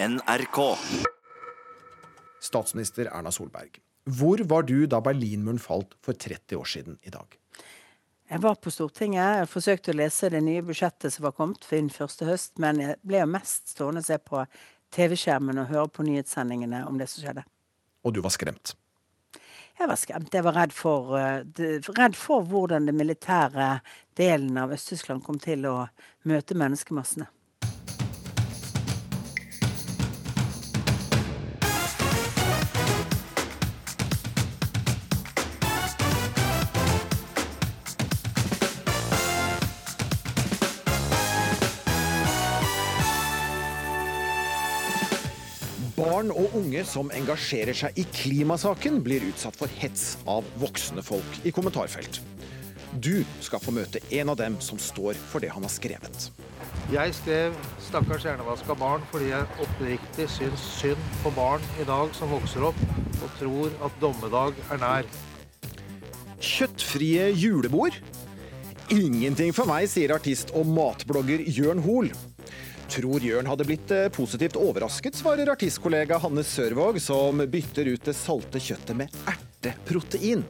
NRK. Statsminister Erna Solberg. Hvor var du da Berlinmuren falt for 30 år siden i dag? Jeg var på Stortinget. Jeg forsøkte å lese det nye budsjettet som var kommet for inn første høst, men jeg ble jo mest stående og se på TV-skjermen og høre på nyhetssendingene om det som skjedde. Og du var skremt? Jeg var skremt. Jeg var redd for, uh, redd for hvordan den militære delen av Øst-Tyskland kom til å møte menneskemassene. Unge som engasjerer seg i klimasaken, blir utsatt for hets av voksne folk i kommentarfelt. Du skal få møte en av dem som står for det han har skrevet. Jeg skrev 'Stakkars hjernevaska barn' fordi jeg oppriktig syns synd på barn i dag som vokser opp og tror at dommedag er nær. Kjøttfrie julebord? Ingenting for meg, sier artist og matblogger Jørn Hoel. Tror Jørn hadde blitt eh, positivt overrasket, svarer artistkollega Hanne Sørvåg, som bytter ut det salte kjøttet med erteprotein.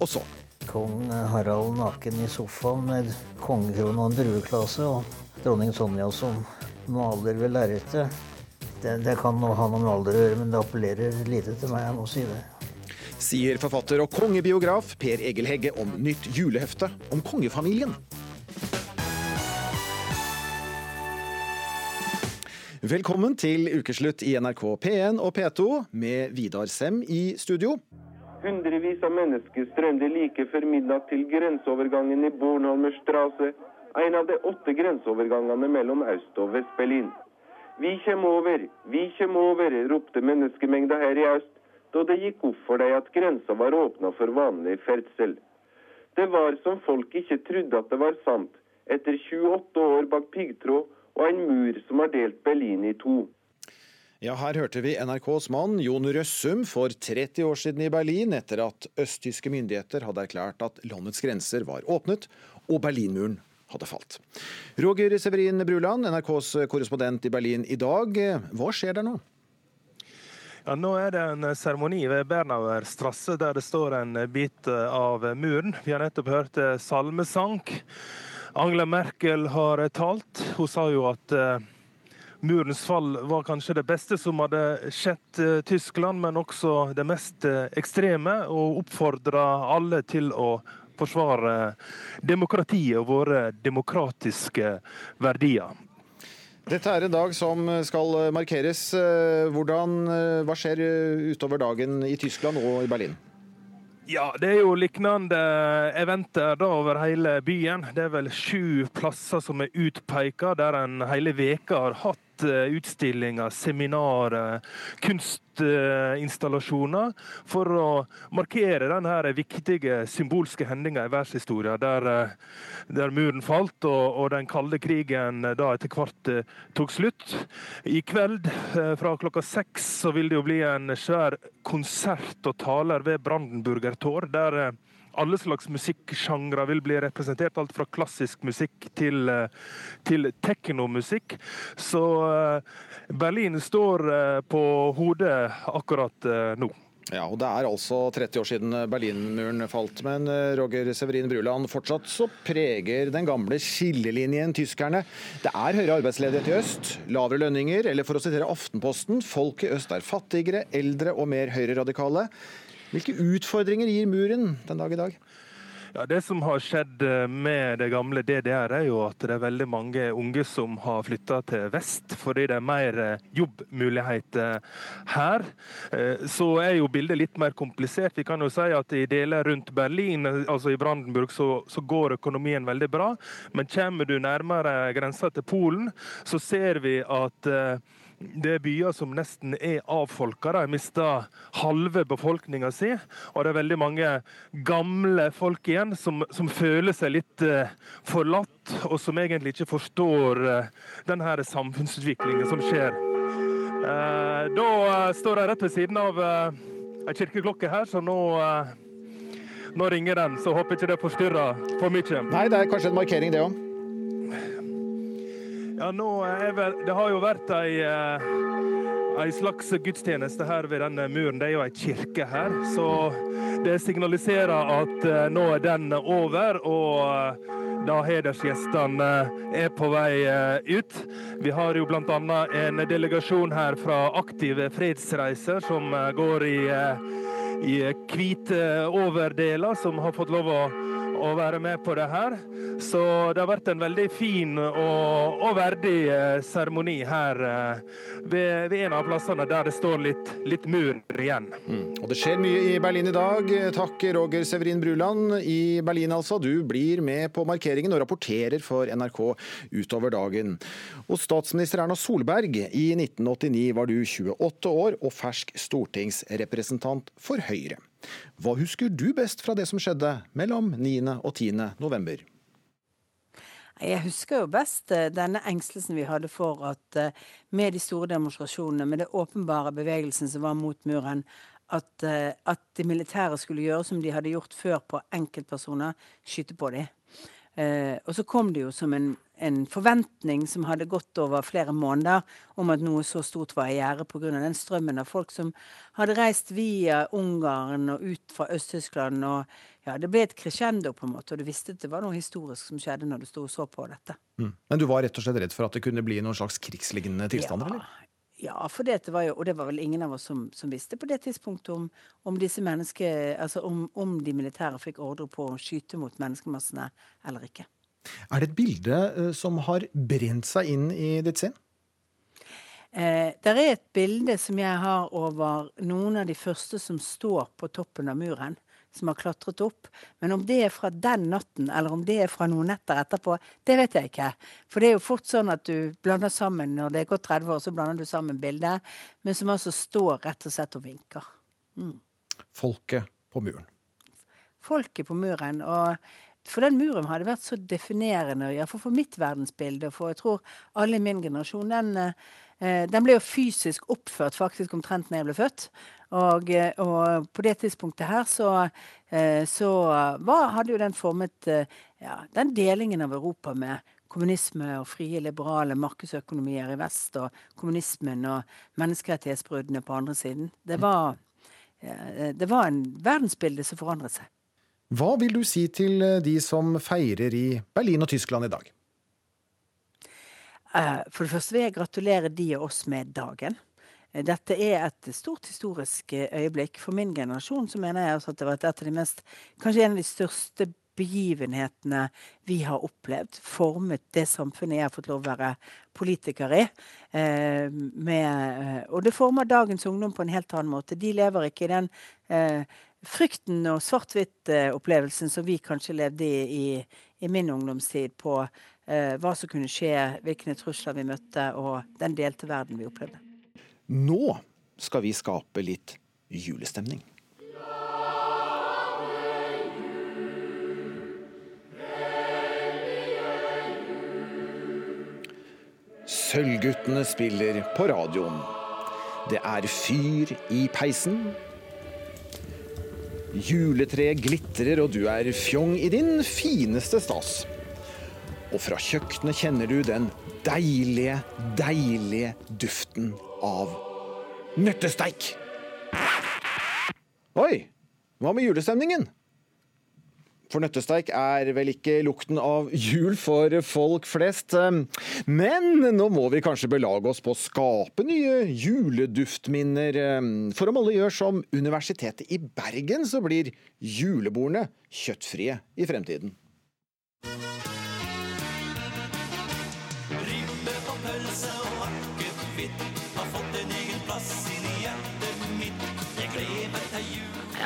Og så Kong Harald naken i sofaen med kongekrone og en drueklase, og dronning Sonja som maler ved lerretet. Det, det, kan ha noe med alder å gjøre, men det appellerer lite til meg, jeg må si det. Sier forfatter og kongebiograf Per Egil Hegge om nytt julehefte om kongefamilien. Velkommen til ukeslutt i NRK P1 og P2 med Vidar Sem i studio. Hundrevis av mennesker strømde like før midnatt til grenseovergangen i Bornholmer Strasse, en av de åtte grenseovergangene mellom Øst- og Vest-Berlin. Vi kjem over, vi kjem over, ropte menneskemengda her i øst, da det gikk opp for dem at grensa var åpna for vanlig ferdsel. Det var som folk ikke trodde at det var sant, etter 28 år bak piggtråd og en mur som har delt Berlin i to. Ja, her hørte vi NRKs mann Jon Røssum for 30 år siden i Berlin, etter at østtyske myndigheter hadde erklært at landets grenser var åpnet og Berlinmuren hadde falt. Roger Severin Bruland, NRKs korrespondent i Berlin i dag. Hva skjer der nå? Ja, nå er det en seremoni ved Bernauer strasse der det står en bit av muren. Vi har nettopp hørt salmesang. Angela Merkel har talt. Hun sa jo at uh, murens fall var kanskje det beste som hadde skjedd uh, Tyskland, men også det mest ekstreme, og oppfordra alle til å forsvare demokratiet og våre demokratiske verdier. Dette er en dag som skal markeres. Hvordan, hva skjer utover dagen i Tyskland og i Berlin? Ja, det er jo lignende eventer da over hele byen. Det er vel sju plasser som er utpeka, der en hele veka har hatt Eh, utstillinger, seminarer, kunstinstallasjoner for å markere denne viktige symbolske hendinga i verdenshistorien, der, eh, der, muren falt og, og, den kalde krigen da etter hvert eh, tok slutt. I kveld fra klokka seks så vil det jo bli en svær konsert og taler ved Brandenburger Tor. der alle slags musikksjangre vil bli representert. Alt fra klassisk musikk til, eh, til teknomusikk. Så eh, Berlin står eh, på hodet akkurat nå. Ja, og Det er altså 30 år siden Berlinmuren falt. Men Roger Severin Bruland, fortsatt så preger den gamle skillelinjen tyskerne. Det er høyere arbeidsledighet i øst, lavere lønninger, eller for å sitere Aftenposten, folk i øst er fattigere, eldre og mer høyreradikale. Hvilke utfordringer gir muren den dag i dag? Ja, Det som har skjedd eh, med det gamle DDR, er jo at det er veldig mange unge som har flytta til vest, fordi det er mer eh, jobbmuligheter her. Eh, så er jo bildet litt mer komplisert. Vi kan jo si at i deler rundt Berlin, altså i Brandenburg, så, så går økonomien veldig bra. Men kommer du nærmere grensa til Polen, så ser vi at det er byer som nesten er avfolka. De mista halve befolkninga si. Og det er veldig mange gamle folk igjen som, som føler seg litt uh, forlatt, og som egentlig ikke forstår Denne den her samfunnsutviklingen som skjer. Uh, da står jeg rett ved siden av uh, ei kirkeklokke her, så nå nå ringer den, så håper ikke det forstyrrer for mye. Nei, det er kanskje en markering, det òg. Ja, nå er vel Det har jo vært ei, eh, ei slags gudstjeneste her ved denne muren. Det er jo ei kirke her, så det signaliserer at eh, nå er den over. og eh, da hedersgjestene er på vei ut. Vi har jo bl.a. en delegasjon her fra Aktive fredsreiser som går i, i hvite overdeler, som har fått lov å å være med på det her. Så det har vært en veldig fin og, og verdig eh, seremoni her eh, ved, ved, en av plassene der det står litt, litt mur igjen. Mm. Og det skjer mye i Berlin i dag. Takk Roger Severin Bruland i Berlin altså. Du blir med på markeringen og rapporterer for NRK utover dagen. Og statsminister Erna Solberg, i 1989 var du 28 år og fersk stortingsrepresentant for Høyre. Hva husker du best fra det som skjedde mellom 9. og 10. november? Jeg husker jo best eh, denne engstelsen vi hadde for at eh, med de store demonstrasjonene, med det åpenbare bevegelsen som var mot muren, at, eh, at de militære skulle gjøre som de hadde gjort før på enkeltpersoner, skyte på dem. Og så kom det jo som en, en, forventning som hadde gått over flere måneder, om at noe så stort var i gjære pga. den strømmen av folk som hadde reist via Ungarn og ut fra Øst-Tyskland. ja, Det ble et crescendo, på en måte, og du visste at det var noe historisk som skjedde når du sto og så på dette. Mm. Men du var rett og slett redd for at det kunne bli noen slags krigslignende tilstander? Ja, eller? Ja, for det var jo, og det var vel ingen av oss som, som visste på det tidspunktet om, om disse menneske, altså om, om, de militære fikk ordre på å skyte mot menneskemassene eller ikke. Er det et bilde uh, som har brent seg inn i ditt sinn? Eh, det er et bilde som jeg har over noen av de første som står på toppen av muren som har klatret opp. Men om det er fra den natten, eller om det er fra noen netter etterpå, det vet jeg ikke. For det er jo fort sånn at du blander sammen når det er gått 30 år, så blander du sammen bildet, men som altså står rett og slett og vinker. Mm. Folket på muren. Folket på muren. og for den muren hadde vært så definerende, iallfall for mitt verdensbilde. For jeg tror alle i min generasjon, den, eh, den ble jo fysisk oppført faktisk omtrent når jeg ble født. Og, eh, og, på det tidspunktet her så, eh, så var, hadde jo den formet ja, den delingen av Europa med kommunisme og frie, liberale markedsøkonomier i vest, og kommunismen og menneskerettighetsbruddene på andre siden. Det var, det var en verdensbilde som forandret seg. Hva vil du si til de som feirer i Berlin og Tyskland i dag? For det første vil jeg gratulere de og oss med dagen. Dette er et stort historisk eh, øyeblikk. For min generasjon så mener jeg at det var et av de mest Kanskje en av de største begivenhetene vi har opplevd. Formet det samfunnet jeg har fått lov å være politiker i. Eh, med, eh, og det former dagens ungdom på en helt annen måte. De lever ikke i den eh, frykten og svart-hvitt-opplevelsen som vi kanskje levde i, i, i min ungdomstid. På eh, hva som kunne skje, hvilke trusler vi møtte, og den delte verden vi opplevde. Nå skal vi skape litt julestemning. Sølvguttene spiller på radioen. Det er fyr i peisen. Juletreet glitrer, og du er fjong i din fineste stas. Og fra kjøkkenet kjenner du den deilige, deilige duften av nøttesteik. Oi, hva med julestemningen? For nøttesteik er vel ikke lukten av jul for folk flest. Men nå må vi kanskje belage oss på å skape nye juleduftminner. For om alle gjør som Universitetet i Bergen, så blir julebordene kjøttfrie i fremtiden.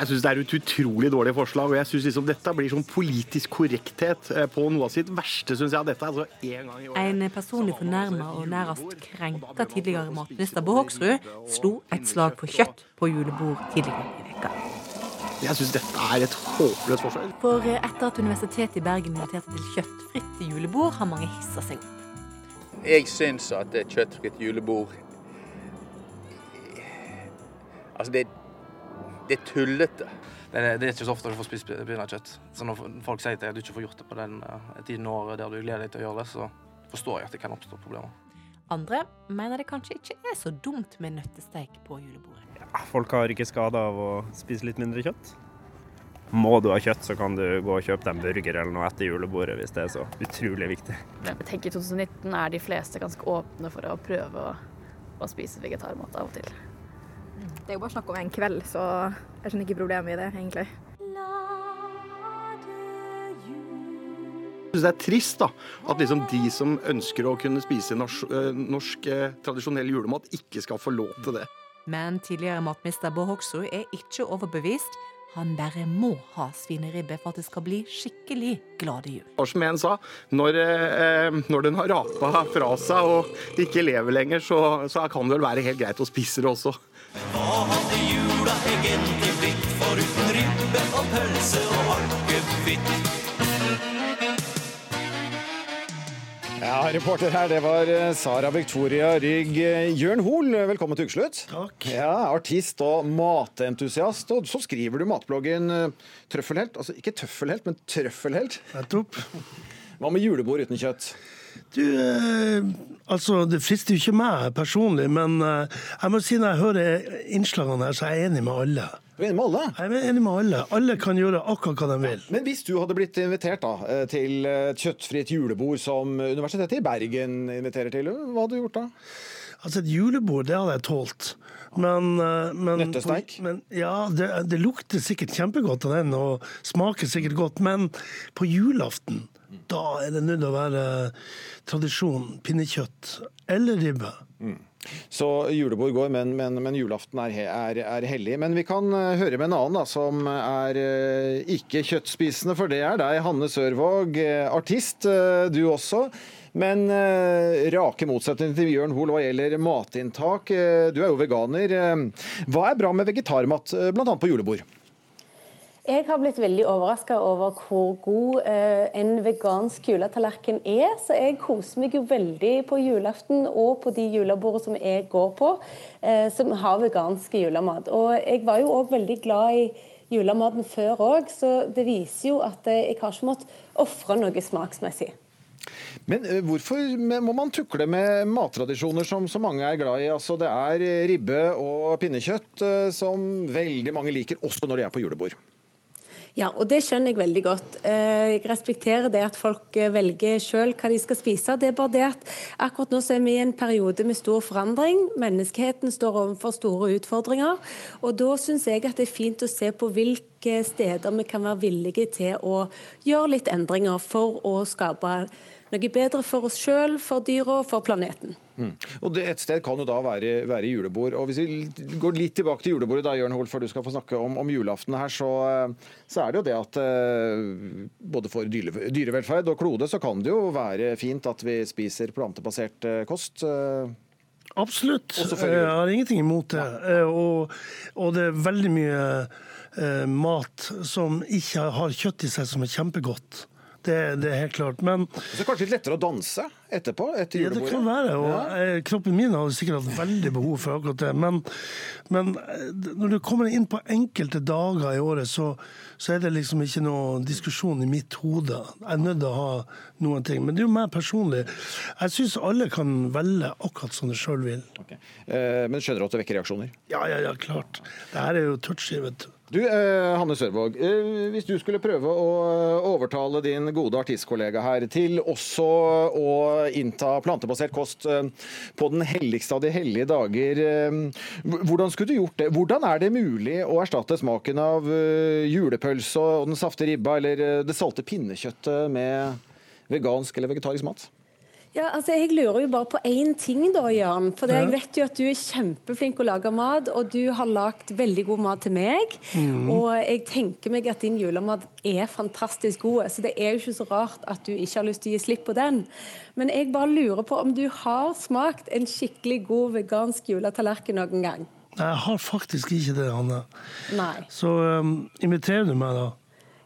Jeg syns det er et utrolig dårlig forslag. og jeg synes liksom Dette blir sånn politisk korrekthet eh, på noe av sitt verste, syns jeg. Dette altså en gang i året. En personlig fornærma og nærmest krenka tidligere matminister Bård Hoksrud slo et slag for kjøtt på julebord tidligere i veka. Jeg syns dette er et håpløst forslag. For eh, etter at Universitetet i Bergen inviterte til kjøttfritt julebord, har mange hissa seg. Jeg syns at kjøttfritt julebord Altså, det det er tullete. Det er, det er, ikke så ofte du får spist pinnekjøtt. Så når folk sier til deg at du ikke får gjort det på den uh, tiden av året der du gleder deg til å gjøre det, så forstår jeg at det kan oppstå problemer. Andre mener det kanskje ikke er så dumt med nøttesteik på julebordet. Ja, Folk har ikke skade av å spise litt mindre kjøtt. Må du ha kjøtt, så kan du gå og kjøpe deg en burger eller noe etter julebordet hvis det er så utrolig viktig. Jeg tenker I 2019 er de fleste ganske åpne for å prøve å, å spise vegetarmat av og til. Det er jo bare snakk om en kveld, så jeg skjønner ikke problemet i det, egentlig. Jeg synes det er trist da, at liksom de som ønsker å kunne spise norsk, eh, norsk eh, tradisjonell julemat, ikke skal få lov til det. Men tidligere matminister Bård Hoksrud er ikke overbevist. Han bare må ha svineribbe for at det skal bli skikkelig glade jul. Og som en sa, når, eh, når den har rapa fra seg og ikke lever lenger, så, så kan det vel være helt greit å spise det også. Hva hadde jula egentlig blitt foruten ribbe og pølse og akevitt? Ja, reporter her, det var eh, Sara Victoria Rygg. Jørn Hoel, velkommen til ukeslutt. Takk. Ja, Artist og matentusiast. Og så skriver du matbloggen eh, Trøffelhelt. Altså ikke tøffelhelt, men trøffelhelt. Nettopp. Hva med julebord uten kjøtt? Du, eh, altså Det frister jo ikke meg personlig, men eh, jeg må si når jeg hører innslagene her, så er jeg enig med alle. Du er enig med alle? Jeg er enig med alle. Alle kan gjøre akkurat hva de vil. Men hvis du hadde blitt invitert da, eh, til et kjøttfritt julebord som Universitetet i Bergen inviterer til, hva hadde du gjort da? Altså Et julebord, det hadde jeg tålt. Men, eh, men Nøttesteik? på- Men, ja, det, det lukter sikkert kjempegodt av den, og smaker sikkert godt. Men på julaften, da er det nødt å være tradisjon. Pinnekjøtt eller ribbe. Så julebord går, men, men, men julaften er, er, er hellig. Men vi kan eh, høre med en annen da, som er eh, ikke kjøttspisende, for det er deg, Hanne Sørvåg. eh, Artist, eh, du også. Men eh, rake motsetning til Bjørn Hoel hva gjelder matinntak. Eh, du er jo veganer. Eh, Hva er bra med vegetarmat, eh, bl.a. på julebord? Jeg har blitt veldig overraska over hvor god eh, en vegansk juletallerken er. Så jeg koser meg jo veldig på julaften og på de julebordene som jeg går på, eh, som har vegansk julemat. Og jeg var jo òg veldig glad i julematen før òg, så det viser jo at eh, jeg har ikke måttet ofre noe smaksmessig. Men eh, hvorfor må man tukle med mattradisjoner som så mange er glad i? Altså, det er ribbe og pinnekjøtt eh, som veldig mange liker, også når de er på julebord. Ja, og det skjønner jeg veldig godt. Eh, Jeg respekterer det at folk eh, velger selv hva de skal spise. Det er bare det at akkurat nå så er vi i en periode med stor forandring. Menneskeheten står overfor store utfordringer. Og da syns jeg at det er fint å se på hvilke steder vi kan være villige til å gjøre litt endringer for å skape noe bedre for oss sjøl, for dyra og for planeten. Mm. Og det, Et sted kan jo da være, være julebord. Og Hvis vi går litt tilbake til julebordet, da, Jørn Hoel, før du skal få snakke om, om julaften her, så, eh, så er det jo det at eh, både for dyrevelferd og klode, så kan det jo være fint at vi spiser plantebasert eh, kost. Absolutt. Jeg har ingenting imot det. Eh, Og, og det er veldig mye eh, mat som ikke har kjøtt i seg, som er kjempegodt. Det, det er helt klart. Men Så kanskje litt lettere å danse etterpå? etter ja, det kan være. Og Ja. eh, kroppen min har sikkert hatt veldig behov for akkurat det. Men, men eh, når du kommer inn på enkelte dager i året, så, så er det liksom ikke noe diskusjon i mitt hode. Jeg er nødt til å ha noen ting. Men det er jo meg personlig. Jeg syns alle kan velge akkurat som de sjøl vil. Okay. Men skjønner du at det vekker reaksjoner? Ja, ja, ja, klart. Det her er jo touchy, vet du. Du, eh, Hanne Sørvåg. Eh, hvis du skulle prøve å eh, overtale din gode artistkollega her til også å innta plantebasert kost eh, på den helligste av de hellige dager, eh, hvordan skulle du gjort det? Hvordan er det mulig å erstatte smaken av eh, julepølse og den safte ribba eller det salte pinnekjøttet med vegansk eller vegetarisk mat? Ja, altså Jeg lurer jo bare på én ting, da, Jørn. For jeg vet jo at du er kjempeflink til å lage mat, og du har lagd veldig god mat til meg. Mm. Og jeg tenker meg at din julemat er fantastisk god, så det er jo ikke så rart at du ikke har lyst til å gi slipp på den. Men jeg bare lurer på om du har smakt en skikkelig god vegansk juletallerken noen gang? Jeg har faktisk ikke det, Hanne. Nei. Så um, inviterer du meg, da?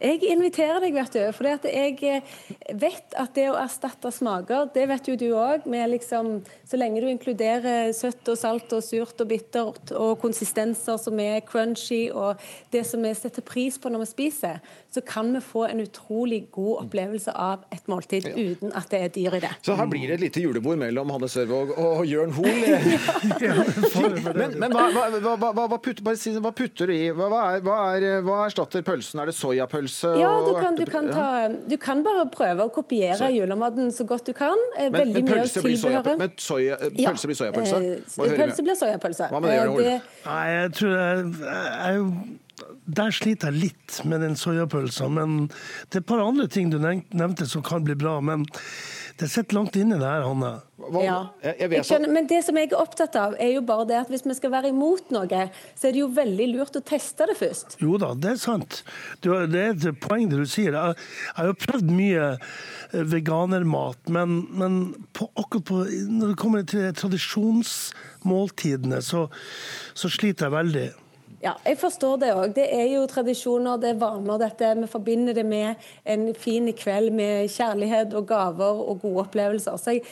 Jeg inviterer deg, vet du. For jeg eh, vet at det å erstatte smaker, det vet jo du òg. Liksom, så lenge du inkluderer søtt og salt og surt og bittert og konsistenser som er crunchy og det som vi setter pris på når vi spiser, så kan vi få en utrolig god opplevelse av et måltid uten at det er dyr i det. Så her blir det et lite julebord mellom Hanne Sørvåg og Jørn Hoel. men men hva, hva, hva, hva, putter, bare si, hva putter du i? Hva, er, hva, er, hva erstatter pølsen? Er det soyapølse? Ja, du kan, du, kan ta, du kan, bare prøve å kopiere så. julematen så godt du kan. Eh, men, men pølse blir soyapølse? Men soya, pølse ja. blir soyapølse? Eh, pølse blir soyapølse. Hva med det, Jørn Hoel? Nei, jeg tror jeg, jeg der sliter jeg litt med den soyapølsa. Men det er et par andre ting du nevnte som kan bli bra. Men det sitter langt inne det her, Hanne. Ja. Jeg skjønner, men det som jeg er opptatt av, er jo bare det at hvis vi skal være imot noe, så er det jo veldig lurt å teste det først. Jo da, det er sant. det er et poeng det du sier. Jeg, har jo prøvd mye eh, veganermat, men, men på, akkurat på, når det kommer til tradisjonsmåltidene, så, så sliter jeg veldig. Ja, jeg forstår det òg. Det er jo tradisjoner, det er vaner, dette. Vi forbinder det med en fin kveld med kjærlighet og gaver og gode opplevelser. Så jeg,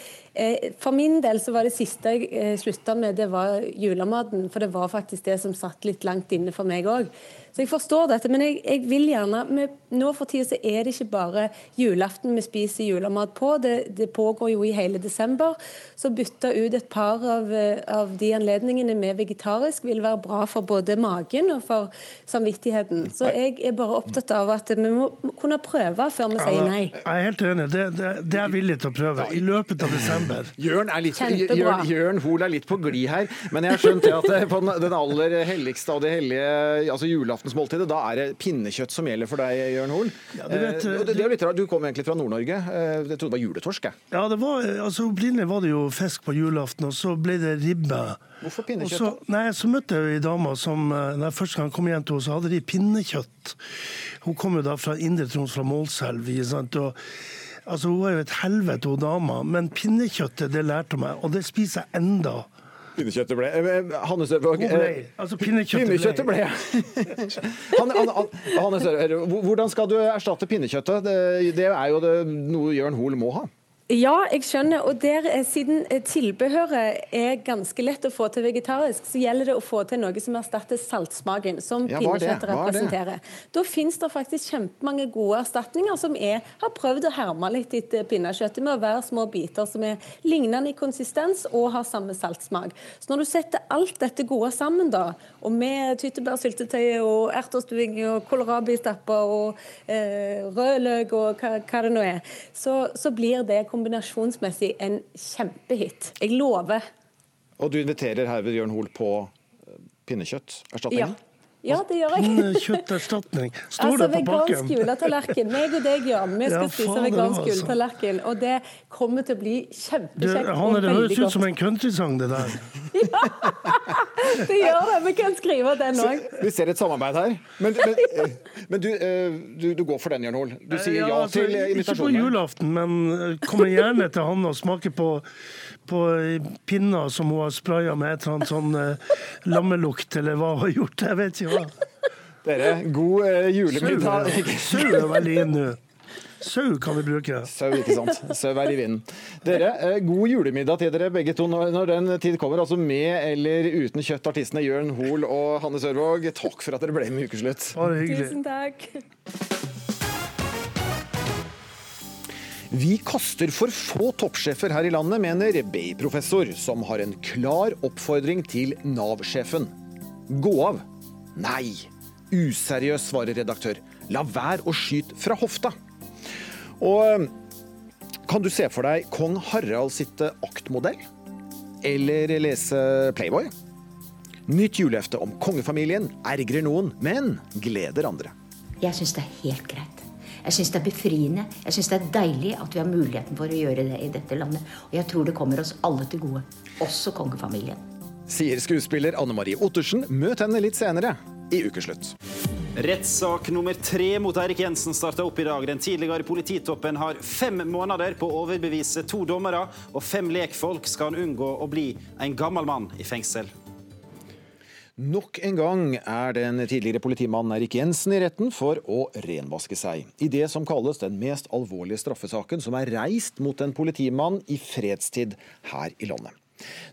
for min del så var det siste jeg eh, slutta med, det var julematen. For det var faktisk det som satt litt langt inne for meg òg. Så jeg forstår dette, men jeg, jeg vil gjerne med, Nå for tida så er det ikke bare julaften vi spiser julemat på, det, det, pågår jo i hele desember. Så bytte ut et par av, av, de anledningene med vegetarisk vil være bra for både magen og for samvittigheten. Så jeg er bare opptatt av at vi må kunne prøve før vi sier nei. Jeg er helt enig, det, det, det er jeg villig til å prøve. I løpet av desember. Jørn, er litt, Jørn, Jørn Hoel er litt på glid her, men jeg har skjønt at på den aller helligste av det hellige, altså julaftensmåltidet, da er det pinnekjøtt som gjelder for deg, Jørn Hoel. Ja, du, vet, eh, det, det er litt rart, du kom egentlig fra Nord-Norge. Eh, jeg trodde det var juletorsk. Jeg. Ja, det var, altså Opprinnelig var det jo fisk på julaften, og så ble det ribbe. Hvorfor pinnekjøtt? Så, nei, så møtte jeg ei dame som da jeg første gang kom hjem til henne, så hadde de pinnekjøtt. Hun kom jo da fra Indre Troms, fra Målselv. og Altså, Hun var jo et helvete, hun dama, men pinnekjøttet det lærte meg, og det spiser jeg enda. Pinnekjøttet ble eh, Hanne Sørvåg Altså, pinnekjøttet ble. Hanne Sørvåg, hvordan skal du erstatte pinnekjøttet? Det, det er jo det, noe Jørn Hoel må ha. Ja, jeg skjønner. Og der, eh, siden eh, tilbehøret er ganske lett å få til vegetarisk, så gjelder det å få til noe som erstatter saltsmaken, som ja, pinnekjøttet representerer. Da finnes det faktisk kjempemange gode erstatninger som jeg har prøvd å herme litt etter pinnekjøttet, med å være små biter som er lignende i konsistens og har samme saltsmak. Så når du setter alt dette gode sammen, da, og med tyttebærsyltetøy og ertestuing og kålrabistapper og eh, rødløk og hva, hva, det nå er, så, så blir det kombinasjonsmessig en kjempehit. Jeg lover. Og du inviterer herved Jørn Hoel på eh, pinnekjøtterstatningen? Ja. Ja, det gjør jeg. Kjøtterstatning. Står altså, det på pakken? Vegansk juletallerken. Meg og deg, Jan. Vi skal ja, spise vegansk altså. juletallerken. Og det kommer til å bli kjempekjekt. Hanne, det høres ut som en countrysang, det der. ja, det gjør det. Vi kan skrive den òg. Vi ser et samarbeid her. Men, men, eh, men du, eh, du, du, går for den, Jørn Hoel? Du sier ja, ja altså, til invitasjonen? Ikke på julaften, men kommer gjerne til han og smaker på på pinner som hun har spraya med et eller annet sånn eh, lammelukt, eller hva hun har gjort. Jeg vet ikke. Dere, god eh, julemiddag. Sau er veldig inn nå. Sau kan vi bruke. Sau, ikke sant. Sau er i vinden. Dere, eh, god julemiddag til dere begge to når, når den tid kommer. Altså med eller uten kjøtt, artistene Jørn Hoel og Hanne Sørvåg. Takk for at dere ble med i Ukeslutt. Bare hyggelig. Tusen takk. Vi kaster for få toppsjefer her i landet, mener BI-professor, som har en klar oppfordring til Nav-sjefen. Gå av. Nei. Useriøs, svarer redaktør. La være å skyte fra hofta. Og kan du se for deg kong Harald sitte aktmodell? Eller lese Playboy? Nytt julehefte om kongefamilien ergrer noen, men gleder andre. Jeg syns det er helt greit. Jeg syns det er befriende. Jeg syns det er deilig at vi har muligheten for å gjøre det i dette landet. Og jeg tror det kommer oss alle til gode. Også kongefamilien. Sier skuespiller Anne Marie Ottersen. Møt henne litt senere i Ukeslutt. Rettssak nummer tre mot Eirik Jensen starta opp i dag. Den tidligere polititoppen har fem måneder på å overbevise to dommere, og fem lekfolk skal han unngå å bli en gammel mann i fengsel. Nok en gang er den tidligere politimannen Erik Jensen i retten for å renvaske seg i det som kalles den mest alvorlige straffesaken som er reist mot en politimann i fredstid her i landet.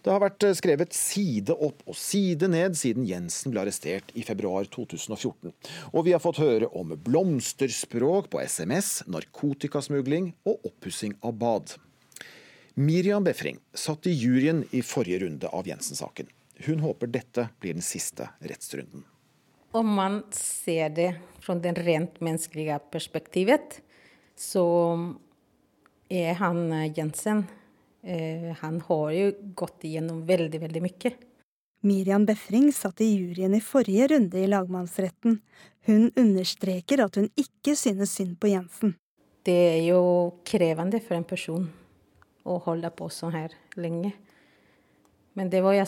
Det har vært skrevet side opp og side ned siden Jensen ble arrestert i februar 2014. Og vi har fått høre om blomsterspråk på SMS, narkotikasmugling og oppussing av bad. Miriam Befring satt i juryen i forrige runde av Jensen-saken. Hun håper dette blir den siste rettsrunden. Om man ser det fra det rent menneskelige perspektivet, så er han Jensen eh, Han har jo gått igjennom veldig, veldig mye. Miriam Befring satt i juryen i forrige runde i lagmannsretten. Hun understreker at hun ikke synes synd på Jensen. Det er jo krevende for en person å holde på sånn her lenge. Men det var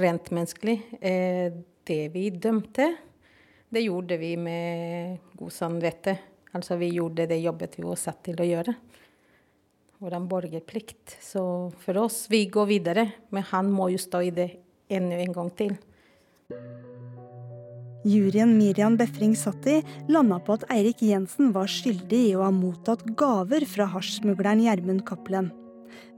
rent menneskelig. Eh, det vi dømte, det gjorde vi med god samvittighet. Altså vi gjorde det jobbet vi var satt til å gjøre. Vår borgerplikt. Så for oss, vi går videre. Men han må jo stå i det enda en gang til. Juryen Miriam Befring satt i, landa på at Eirik Jensen var skyldig i å ha mottatt gaver fra hasjsmugleren Gjermund Cappelen.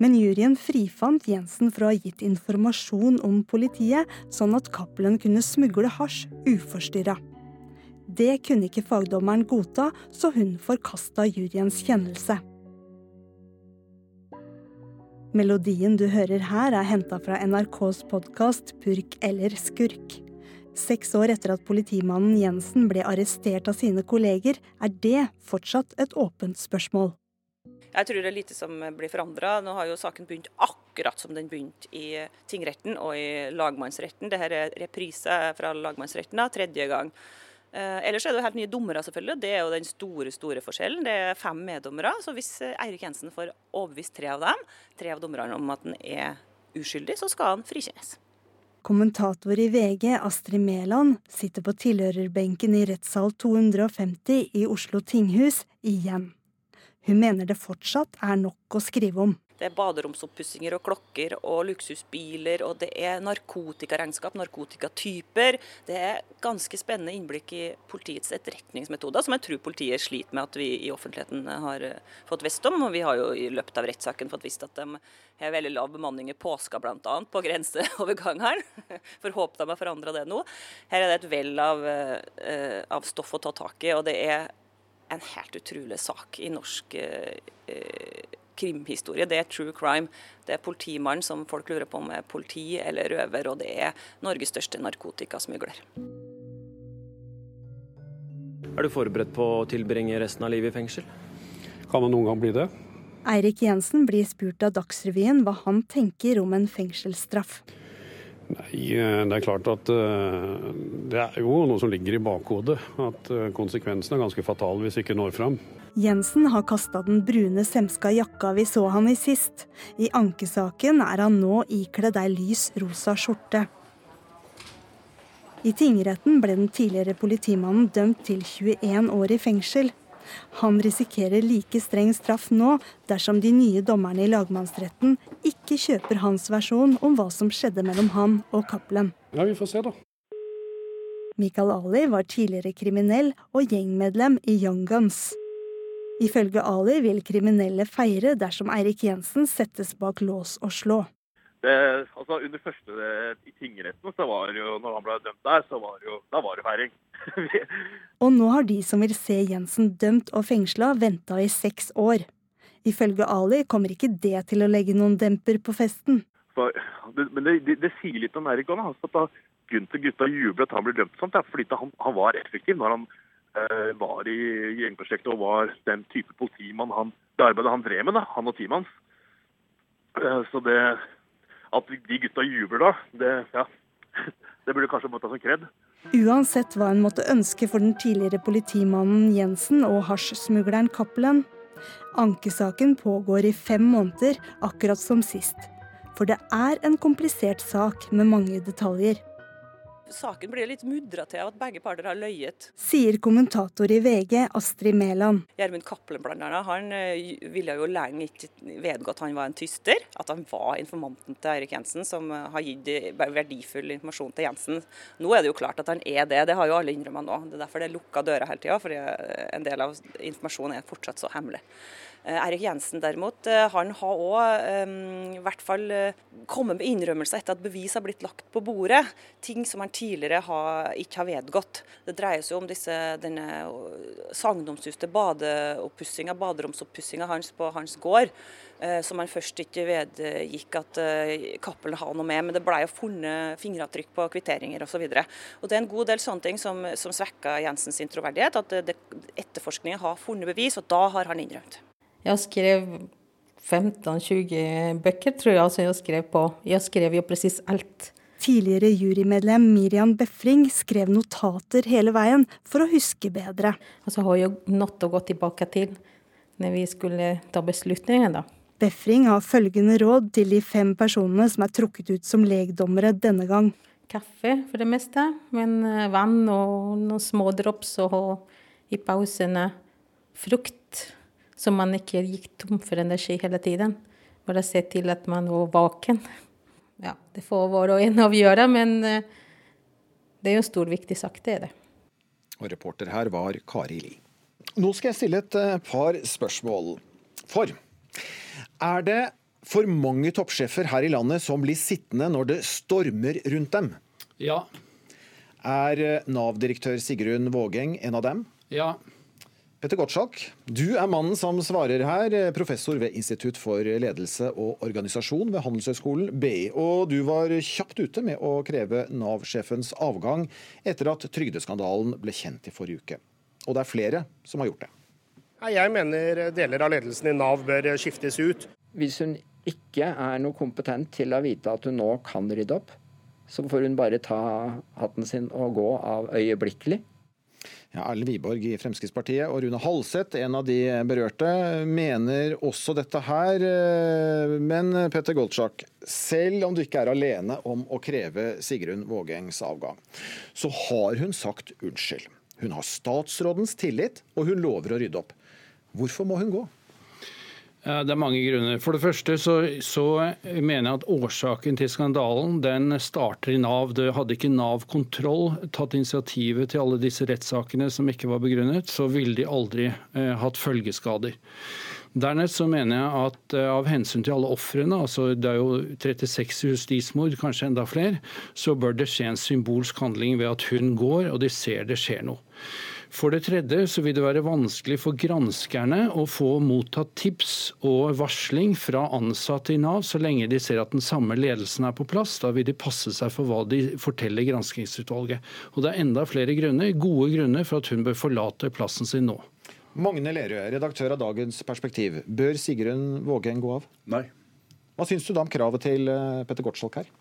Men juryen frifant Jensen for å ha gitt informasjon om politiet, sånn at Cappelen kunne smugle hasj uforstyrra. Det kunne ikke fagdommeren godta, så hun forkasta juryens kjennelse. Melodien du hører her, er henta fra NRKs podkast 'Purk eller skurk'. Seks år etter at politimannen Jensen ble arrestert av sine kolleger, er det fortsatt et åpent spørsmål. Jeg tror det er lite som blir forandra. Nå har jo saken begynt akkurat som den begynte i tingretten og i lagmannsretten. Dette er reprise fra lagmannsretten, da, tredje gang. Eh, ellers er det jo helt nye dommere, selvfølgelig. Det er jo den store store forskjellen. Det er fem meddommere. Så hvis Eirik Jensen får overbevist tre av dem, tre av dommerne om at han er uskyldig, så skal han frikjennes. Kommentator i VG, Astrid Mæland, sitter på tilhørerbenken i rettssal 250 i Oslo tinghus igjen. Hun mener det fortsatt er nok å skrive om. Det er baderomsoppussinger og klokker og luksusbiler, og det er narkotikaregnskap, narkotikatyper. Det er ganske spennende innblikk i politiets etterretningsmetoder, som jeg tror politiet sliter med at vi i offentligheten har eh, fått visst om. Og vi har jo i løpet av rettssaken fått visst at de har veldig lav bemanning i påska bl.a. på grenseovergangene. For håp de har forandra det nå. Her er det et vell av, eh, av stoff å ta tak i, og det er en helt utrolig sak i norsk eh, krimhistorie. Det er true crime. Det er politimannen som folk lurer på om er politi eller røver, og det er Norges største narkotikasmugler. Er du forberedt på å tilbringe resten av livet i fengsel? Kan man noen gang bli det? Eirik Jensen blir spurt av Dagsrevyen hva han tenker om en fengselsstraff. Nei, eh, Det er klart at uh, det er jo noe som ligger i bakhodet. At uh, konsekvensen er ganske fatal hvis ikke når fram. Jensen har kasta den brune semska jakka vi så han i sist. I ankesaken er han nå ikledd ei lys rosa skjorte. I tingretten ble den tidligere politimannen dømt til 21 år i fengsel. Han risikerer like streng straff nå dersom de nye dommerne i lagmannsretten ikke kjøper hans versjon om hva som skjedde mellom han og Cappelen. Ja, vi får se, da. Mikael Ali var tidligere kriminell og gjengmedlem i Young Guns. Ifølge Ali vil kriminelle feire dersom Eirik Jensen settes bak lås og slå. Det, altså Under første i tingretten, så var det jo, når han ble dømt der, så var det jo, da var det feiring. og nå har de som vil se Jensen dømt og fengsla, venta i seks år. Ifølge Ali kommer ikke det til å legge noen demper på festen. For, men det, det, det, sier litt om Erik òg. Altså, at da Gunther gutta jubler at han blir dømt sånt, fordi han, han, var effektiv når han øh, var i gjengprosjektet og var den type politimann han, det arbeidet han drev med, da, han og teamet hans. Eh, så det at de gutta jubler da, det, ja, det burde kanskje måttet som kred. Uansett hva en måtte ønske for den tidligere politimannen Jensen og hasjsmugleren Cappelen, ankesaken pågår i fem måneder, akkurat som sist. For det er en komplisert sak med mange detaljer. Saken blir litt mudra til av at begge parter har løyet. Sier kommentator i VG Astrid Mæland. Gjermund Cappelen annet, han eh, ville jo lenge ikke vedgå at han var en tyster. At han var informanten til Eirik Jensen, som eh, har gitt eh, verdifull informasjon til Jensen. Nå er det jo klart at han er det, det har jo alle innrømmet nå. Det er derfor det er lukka dører hele tida, for en del av informasjonen er fortsatt så hemmelig. Eh, Eirik Jensen derimot, eh, han har òg i hvert fall eh, kommet med innrømmelser etter at bevis har blitt lagt på bordet. Ting som han tidligere har, ikke har vedgått. Det dreier seg om disse, denne sagnomsuste badeoppussinga, baderomsoppussinga hans på hans gård. Som han først ikke vedgikk at Cappelen har noe med, men det ble jo funnet fingeravtrykk på kvitteringer osv. Det er en god del sånne ting som, som svekker Jensens troverdighet. At etterforskningen har funnet bevis, og da har han innrømt. Jeg skrev 15-20 bøker, tror jeg, som jeg skrev på. Jeg skrev jo presis alt. Tidligere jurymedlem Miriam Befring skrev notater hele veien for å huske bedre. Og så har jeg nått å gå tilbake til når vi skulle ta beslutningen, da. Befring har følgende råd til de fem personene som er trukket ut som legdommere denne gang. Kaffe for det meste, men eh, vann og noen smådrops og i pausene frukt så man ikke gikk tom for energi hele tiden. Bare se til at man var våken. Ja, det får hver og en avgjøre, men eh, det er jo en stor, viktig sak, det er det. Og reporter her var Kari Li. Nå skal jeg stille et eh, par spørsmål. For er det for mange toppsjefer her i landet som blir sittende når det stormer rundt dem? Ja. Er eh, Nav-direktør Sigrun Vågeng en av dem? Ja. Petter Gottschalk, du er mannen som svarer her, professor ved Institutt for ledelse og organisasjon ved Handelshøyskolen BI. Og du var kjapt ute med å kreve Nav-sjefens avgang etter at trygdeskandalen ble kjent i forrige uke. Og det er flere som har gjort det. Jeg mener deler av ledelsen i Nav bør skiftes ut. Hvis hun ikke er noe kompetent til å vite at hun nå kan rydde opp, så får hun bare ta hatten sin og gå av øyeblikkelig. Ja, Erlend Wiborg i Fremskrittspartiet og Rune Halseth, en av de berørte, mener også dette her. Men Petter Goldschak, selv om du ikke er alene om å kreve Sigrun Vågengs avgang, så har hun sagt unnskyld. Hun har statsrådens tillit, og hun lover å rydde opp. Hvorfor må hun gå? Det er mange grunner. For det første så, så, mener jeg at årsaken til skandalen den starter i Nav. Det hadde ikke Nav kontroll tatt initiativet til alle disse rettssakene som ikke var begrunnet, så ville de aldri eh, hatt følgeskader. Dernest så mener jeg at eh, av hensyn til alle ofrene, altså det er jo 36 justismord, kanskje enda flere, så bør det skje en symbolsk handling ved at hun går, og de ser det skjer noe. For det tredje så vil det være vanskelig for granskerne å få mottatt tips og varsling fra ansatte i Nav så lenge de ser at den samme ledelsen er på plass. Da vil de passe seg for hva de forteller granskingsutvalget. Og det er enda flere grunner, gode grunner for at hun bør forlate plassen sin nå. Magne Lerøe, redaktør av Dagens Perspektiv. Bør Sigrun Vågeng gå av? Nei. Hva syns du da om kravet til eh, Petter Gottschalk her?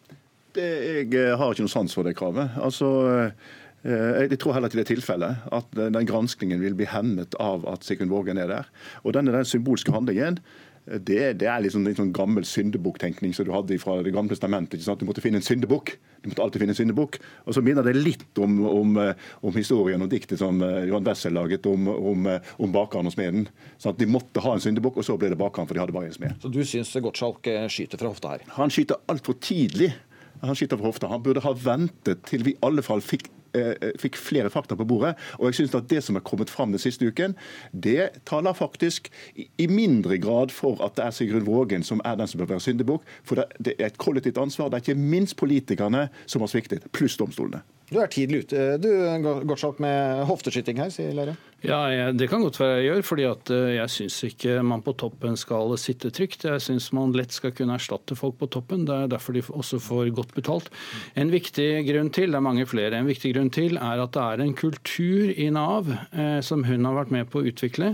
Det, jeg eh, har ikke noe sans for det kravet. Altså, Eh, jeg tror heller ikke det er tilfellet. At eh, den granskningen vil bli hemmet av at Sigurd Vågen er der. Og denne den symbolske handlingen eh, det, det er liksom en sånn gammel syndebukktenkning som du hadde fra Det gamle testamentet. Du måtte finne en syndebukk. Du måtte alltid finne en syndebukk. Og så minner det litt om, om, om historien og diktet som Johan Wessel laget om, om, om bakeren og smeden. Sånn at De måtte ha en syndebukk, og så ble det bakeren, for de hadde bare en smed. Så du syns Gottschalk skyter fra hofta her? Han skyter altfor tidlig. Han skyter fra hofta. Han burde ha ventet til vi i alle fall fikk Eh, eh, fikk flere fakta på bordet. Og jeg synes at det som er kommet fram den siste uken, det taler faktisk i mindre grad for at det er Sigrun Vågen som er den som bør være syndebukk. For det er et kollektivt ansvar. Det er ikke minst politikerne som har sviktet, pluss domstolene. Du er tidlig ute. Du, Gottschalk, med hofteskyting her, sier Lære. Ja, Det kan godt være jeg gjør, fordi at eh, jeg syns ikke man på toppen skal sitte trygt. Jeg syns man lett skal kunne erstatte folk på toppen. Det er derfor de også får godt betalt. En viktig grunn til, det er mange flere, en viktig grunn til er at det er en kultur i Nav eh, som hun har vært med på å utvikle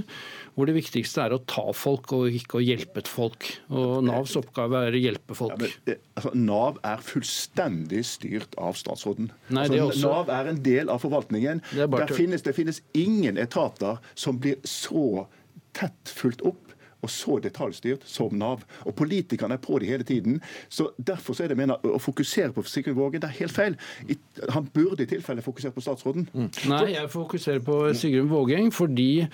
hvor det viktigste er å ta folk og ikke å hjelpe folk. Og Navs oppgave er å hjelpe folk. Ja, men, altså, Nav er fullstendig styrt av statsråden. Nei, altså, også... Nav er en del av forvaltningen. Det, finnes, det finnes ingen etater som blir så tett fulgt opp og så detaljstyrt som Nav. Og Politikerne er på det hele tiden. så Derfor så er det mener, å fokusere på Sigrun Våge, det er helt feil. Han burde i tilfelle fokusert på statsråden. Nei, jeg fokuserer på Sigrun Vågeng fordi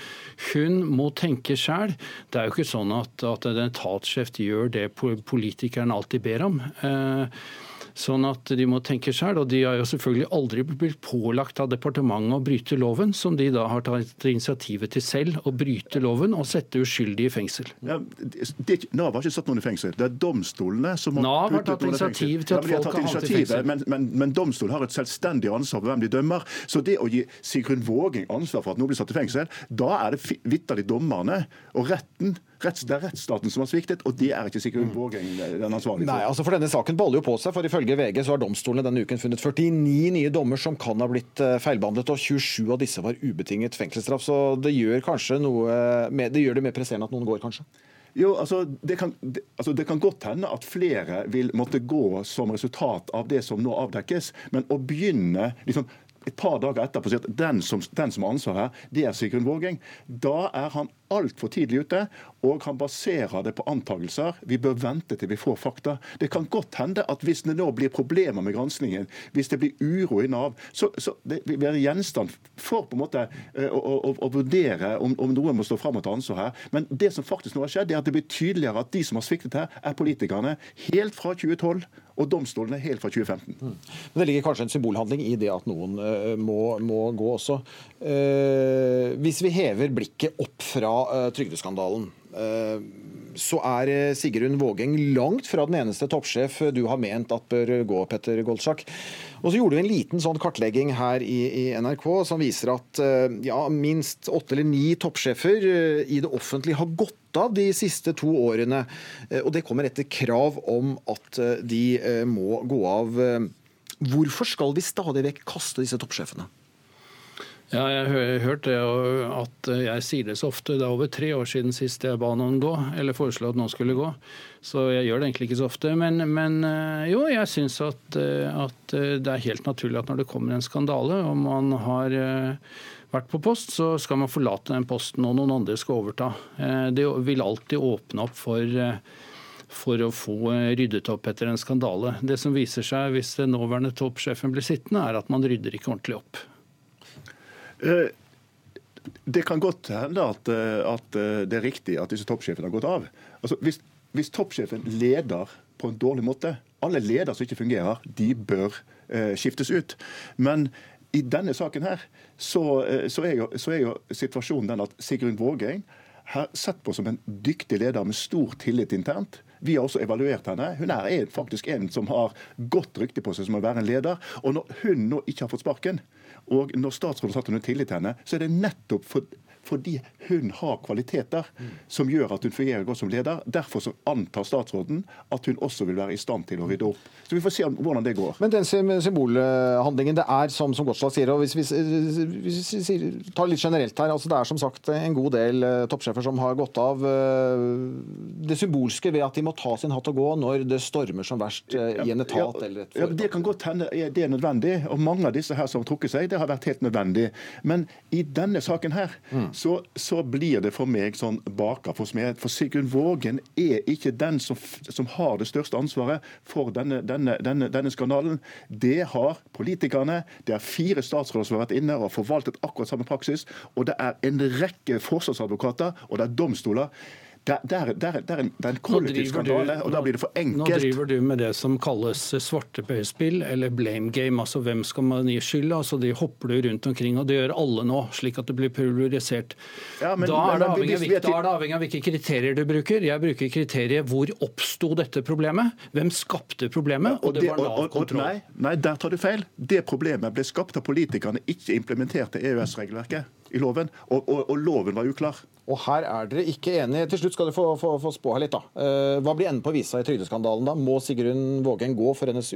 hun må tenke sjøl. Det er jo ikke sånn at, at en etatssjef gjør det po- politikeren alltid ber om. Eh, Sånn at de må tenke sjøl. Og de har jo selvfølgelig aldri blitt pålagt av departementet å bryte loven, som de da har tatt initiativet til selv, å bryte loven og sette uskyldige i fengsel. Ja, det, Nav har ikke satt noen i fengsel. Det er domstolene som har Nav har puttet tatt noen i fengsel. initiativ til at Ja, men de har folk har havnet i fengsel. Men, men, men domstolen har et selvstendig ansvar for hvem de dømmer. Så det å gi Sigrun Våging ansvar for at noen blir satt i fengsel, da er det vitterlig dommerne og retten. Retts, det er rettsstaten som har sviktet, og det er ikke sikkert Vågeng den ansvarlige Nei, altså for Denne saken baller jo på seg, for ifølge VG så har domstolene denne uken funnet 49 nye dommer som kan ha blitt eh, feilbehandlet, og 27 av disse var ubetinget fengselsstraff. Så det gjør kanskje noe med, det gjør det mer presserende at noen går, kanskje? Jo, altså det, kan, det, altså det kan godt hende at flere vil måtte gå som resultat av det som nå avdekkes, men å begynne liksom et par dager etterpå å si at den som, den som har ansvaret her, det er Sigrun Vågeng. Da er han altfor tidlig ute, og han baserer det på antakelser. Vi bør vente til vi får fakta. Det kan godt hende at hvis det nå blir problemer med granskningen, hvis det blir uro i Nav, så, så det vil være gjenstand for på en måte eh, å, å, å vurdere om, om noen må stå fram og ta ansvar her. Men det som faktisk nå har skjedd, er at det blir tydeligere at de som har sviktet her, er politikerne helt fra 2012 og domstolene helt fra 2015. Men det ligger kanskje en symbolhandling i det at noen eh, må, må gå også. Eh, hvis vi hever blikket opp fra eh, trygdeskandalen, eh, så er eh, Sigrun Vågeng langt fra den eneste toppsjef du har ment at bør gå, Petter Goldsjak. Og så gjorde vi en liten sånn kartlegging her i, i NRK som viser at ja, minst åtte eller ni toppsjefer i det offentlige har gått av de siste to årene. Og det kommer etter krav om at de må gå av. Hvorfor skal vi stadig vekk kaste disse toppsjefene? Ja, jeg har hørt det, at jeg sier det så ofte. Det er over tre år siden sist jeg ba noen gå, eller foreslo at noen skulle gå. Så jeg gjør det egentlig ikke så ofte. Men, men eh, jo, jeg syns at, eh, at eh, det er helt naturlig at når det kommer en skandale, og man har vært på post, så skal man forlate den posten, og noen andre skal overta. Det vil alltid åpne opp for for å få ryddet opp etter en skandale. Det som viser seg hvis den nåværende toppsjefen blir sittende, er at man rydder ikke ordentlig opp. Eh, Det kan godt hende at, eh, at eh, det er riktig at disse toppsjefene har gått av. Altså, hvis, hvis toppsjefen leder på en dårlig måte Alle ledere som ikke fungerer, de bør eh, skiftes ut. Men i denne saken her, så, så, er jo, så er jo situasjonen den at Sigrun Vågeng har sett på som en dyktig leder med stor tillit internt. Vi har også evaluert henne. Hun er faktisk en som har godt rykte på seg som å være en leder. Og når hun nå ikke har fått sparken, og når statsråden satte under tillit til henne, så er det nettopp for, fordi hun har kvaliteter som gjør at hun fungerer godt som leder. Derfor så antar statsråden at hun også vil være i stand til å rydde opp. Så vi får se hvordan det går. Men den symbolhandlingen, det er som, som Gottschalk sier, og hvis vi, hvis vi tar litt generelt her, altså det er som sagt en god del eh, toppsjefer som har gått av. eh, Det symbolske ved at de må ta sin hatt og gå når det stormer som verst eh, i en etat Ja, eller et ja, Det kan godt hende det er nødvendig, og mange av disse her som har trukket seg, det har vært helt nødvendig. Men i denne saken her, Mm. Så, så blir det for meg sånn baka for smed. For Sigrun Vågen er ikke den som, som har det største ansvaret for denne, denne, denne, denne skandalen. Det har politikerne. Det er fire statsråder som har vært inne og forvaltet akkurat samme praksis. Og det er en rekke forsvarsadvokater, og det er domstoler. Det, er, det, er, det, er en, en kollektiv skandale, og da blir det for enkelt. Nå driver du med det som kalles svarteperspill, eller blame game. Altså hvem skal man gi skylda? Altså de hopper du rundt omkring, og det gjør alle nå, slik at det blir pulverisert. Ja, men- da, er det avhengig av, da er det avhengig av hvilke kriterier du bruker. Jeg bruker kriteriet hvor oppsto dette problemet? Hvem skapte problemet? Og det var og- Nav-kontroll. Nei, nei, der tar du feil. Det problemet ble skapt av politikerne, ikke implementerte EØS-regelverket i loven. Og, og, og loven var uklar. Og her er dere ikke enige. Til slutt skal du få, få, få spå her litt. da. Eh, Hva blir enden på visa i trygdeskandalen? da? Må Sigrun Vågen gå før hennes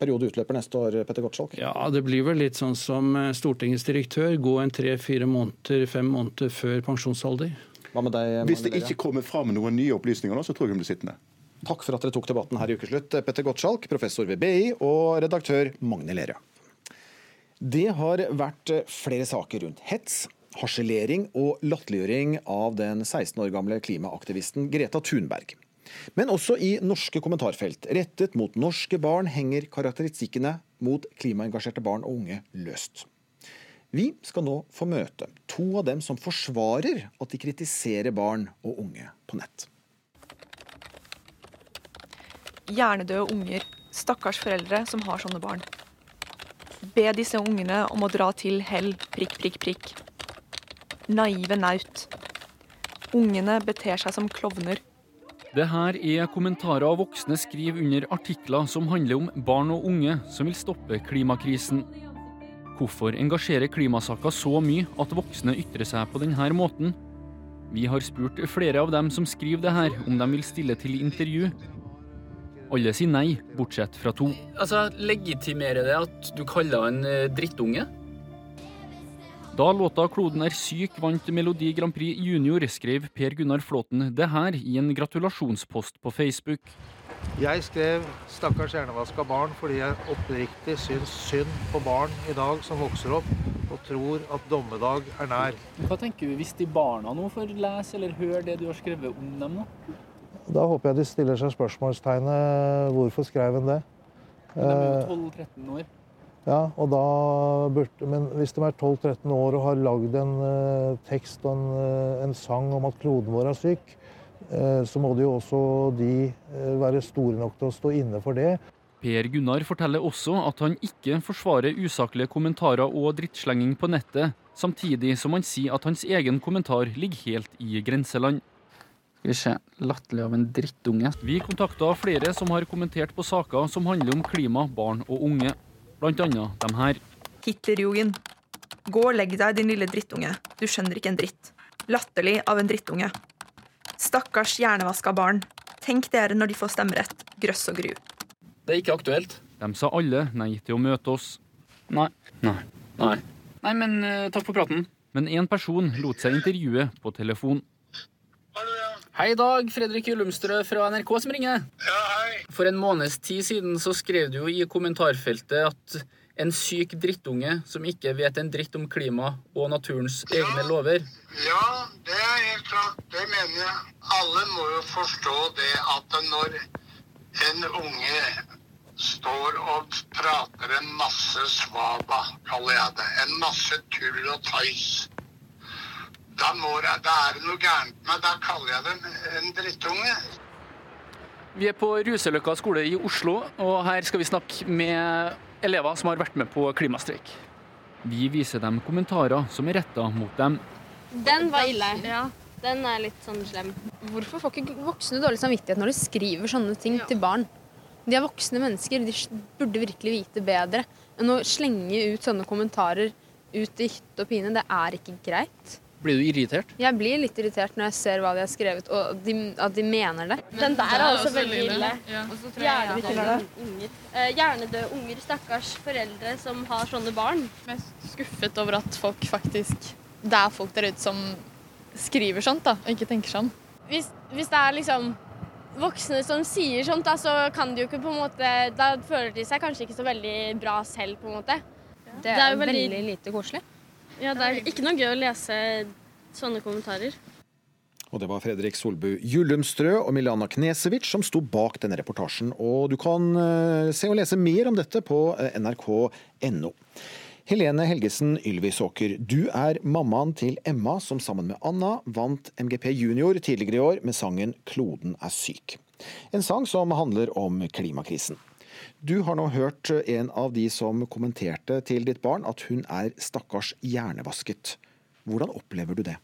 periode utløper neste år? Petter Gottschalk? Ja, Det blir vel litt sånn som eh, Stortingets direktør. Gå en tre-fire måneder, fem måneder før pensjonsalder. Hva med deg, Hvis det ikke kommer fram noen nye opplysninger nå, så tror jeg hun blir sittende. Takk for at dere tok debatten her i Ukeslutt. Petter Gottschalk, professor ved BI, og redaktør Magne Lerøe. Det har vært eh, flere saker rundt hets, Harselering og latterliggjøring av den 16 år gamle klimaaktivisten Greta Thunberg. Men også i norske kommentarfelt rettet mot norske barn henger karakteristikkene mot klimaengasjerte barn og unge løst. Vi skal nå få møte to av dem som forsvarer at de kritiserer barn og unge på nett. Hjernedøde unger. Stakkars foreldre som har sånne barn. Be disse ungene om å dra til hell, prikk, prikk, prikk. Naive naut. Ungene beter seg som klovner. Det her er kommentarer voksne skriver under artikler som handler om barn og unge som vil stoppe klimakrisen. Hvorfor engasjerer klimasaker så mye at voksne ytrer seg på denne måten? Vi har spurt flere av dem som skriver det her, om de vil stille til intervju. Alle sier nei, bortsett fra to. Altså, Legitimerer det at du kaller en eh, drittunge? Da låta 'Kloden er syk' vant Melodi Grand Prix Junior, skrev Per Gunnar Flåten det her i en gratulasjonspost på Facebook. Jeg skrev 'Stakkars hjernevaska barn' fordi jeg oppriktig syns synd på barn i dag som vokser opp og tror at dommedag er nær. Hva tenker du hvis de barna nå får lese eller høre det du har skrevet om dem nå? Da håper jeg de stiller seg spørsmålstegnet hvorfor skrev en det? De er Eh, jo 12-13 år. Ja, og da burde, Men hvis de er 12-13 år og har lagd en eh, tekst og en, eh, en sang om at kloden vår er syk, eh, så må de jo også de eh, være store nok til å stå inne for det. Per Gunnar forteller også at han ikke forsvarer usaklige kommentarer og drittslenging på nettet, samtidig som han sier at hans egen kommentar ligger helt i grenseland. Skal vi se. Latterlig av en drittunge. Vi kontakta flere som har kommentert på saker som handler om klima, barn og unge. Blant annet de her. Hitlerjugend. Gå og legg deg, din lille drittunge. Du skjønner ikke en dritt. Latterlig av en drittunge. Stakkars hjernevaska barn. Tenk dere når de får stemmerett. Grøss og gru. Det er ikke aktuelt. De sa alle nei til å møte oss. Nei. Nei. Nei. Nei, men uh, takk for praten. Men én person lot seg intervjue på telefon. Hei, Dag. Fredrik Ullumstrø fra NRK som ringer. Ja, hei. For en måneds tid siden så skrev du jo i kommentarfeltet at en syk drittunge som ikke vet en dritt om klima og naturens egne lover. Ja, det er helt klart. Det mener jeg. Alle må jo forstå det at når en unge står og prater en masse svaba, kaller jeg det, en masse tull og tøys, da, må det, da er det noe gærent med. Da kaller jeg dem en drittunge. Vi er på Ruseløkka skole i Oslo, og her skal vi snakke med elever som har vært med på klimastreik. Vi viser dem kommentarer som er retta mot dem. Den var ille. Den er litt sånn slem. Hvorfor får ikke voksne dårlig samvittighet når de skriver sånne ting til barn? De er voksne mennesker, de burde virkelig vite bedre enn å slenge ut sånne kommentarer ut i hytte og pine. Det er ikke greit. Blir du irritert? Jeg blir litt irritert når jeg ser hva de har skrevet, og de, at de mener det. Den der er også veldig ille. Og så tror jeg jeg Hjernedøde unger. Eh, Hjernedøde unger, stakkars foreldre som har sånne barn. mest skuffet over at folk faktisk Det er folk der ute som skriver sånt, da, og ikke tenker sånn. Hvis, hvis det er liksom voksne som sier sånt, da, så kan de jo ikke på en måte Da føler de seg kanskje ikke så veldig bra selv, på en måte. Det er veldig lite koselig. Ja, det er ikke noe gøy å lese sånne kommentarer. Og det var Fredrik Solbu Jullumstrø og Milana Knesevic som sto bak denne reportasjen. Og du kan eh, se og lese mer om dette på eh, nrk.no. Helene Helgesen Ylvisåker, du er mammaen til Emma som sammen med Anna vant MGP Junior tidligere i år med sangen 'Kloden er syk'. En sang som handler om klimakrisen. Du har nå hørt en av de som kommenterte til ditt barn at hun er stakkars hjernevasket. Hvordan opplever du det?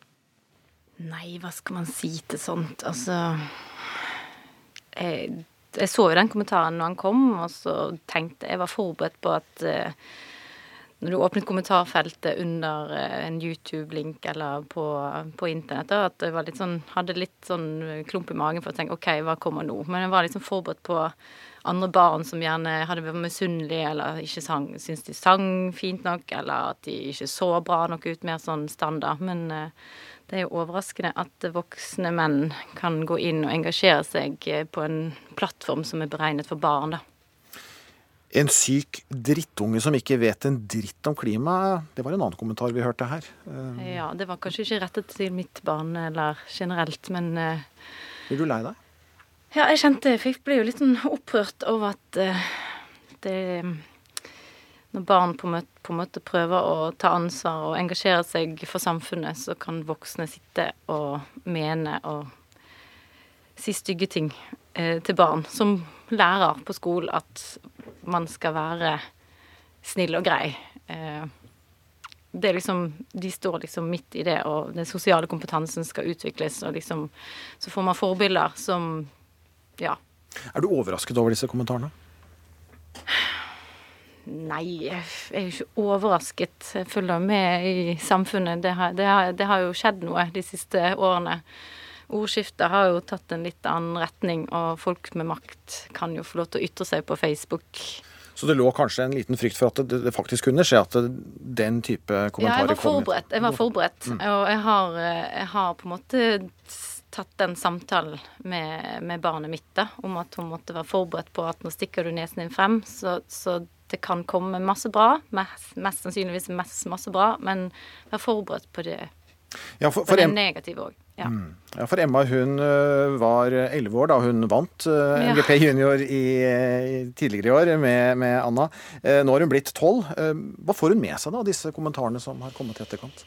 Nei, hva skal man si til sånt? Altså Jeg, jeg så jo den kommentaren når han kom, og så tenkte jeg var forberedt på at eh, når du åpnet kommentarfeltet under eh, en YouTube-link eller på, på internett, da, at jeg litt sånn, hadde litt sånn klump i magen for å tenke OK, hva kommer nå? Men jeg var liksom forberedt på andre barn som gjerne hadde vært misunnelige eller ikke sang, syntes de sang fint nok, eller at de ikke så bra nok ut, mer sånn standard. Men eh, det er jo overraskende at voksne menn kan gå inn og engasjere seg eh, på en plattform som er beregnet for barn, da. En syk drittunge som ikke vet en dritt om klima, det var en annen kommentar vi hørte her. Eh, Ja, det var kanskje ikke rettet til mitt barn eller generelt, men eh, Blir du lei deg? Ja, jeg kjente Jeg ble jo litt sånn opprørt over at eh, det Når barn på en, måte, på en måte prøver å ta ansvar og engasjere seg for samfunnet, så kan voksne sitte og mene og si stygge ting eh, til barn. Som lærer på skolen at man skal være snill og grei. Eh, det er liksom, de står liksom midt i det, og den sosiale kompetansen skal utvikles. og liksom, Så får man forbilder som Ja. Er du overrasket over disse kommentarene? Nei, jeg er jo ikke overrasket. Jeg følger med i samfunnet. Det har, det, har, det har jo skjedd noe de siste årene. Ordskiftet har jo tatt en litt annen retning, og folk med makt kan jo få lov til å ytre seg på Facebook. Så det lå kanskje en liten frykt for at det, faktisk kunne skje at den type Ja, jeg kommentarer var forberedt. Jeg var forberedt. Mm. Og jeg har, eh, jeg har på en måte tatt den samtalen med, med barnet mitt da, om at hun måtte være forberedt på at nå stikker du nesen din frem, så, så det kan komme masse bra. Mest, mest sannsynligvis masse, masse bra, men vær forberedt på det, Ja, for, for, for, det en, negative òg. Ja. Mm. ja, for Emma hun var elleve år da hun vant ø, Ja. MGP junior i, i tidligere i år med, med Anna. Eh, Nå har hun blitt tolv. Eh, Hva får hun med seg da, av disse kommentarene som har kommet i etterkant?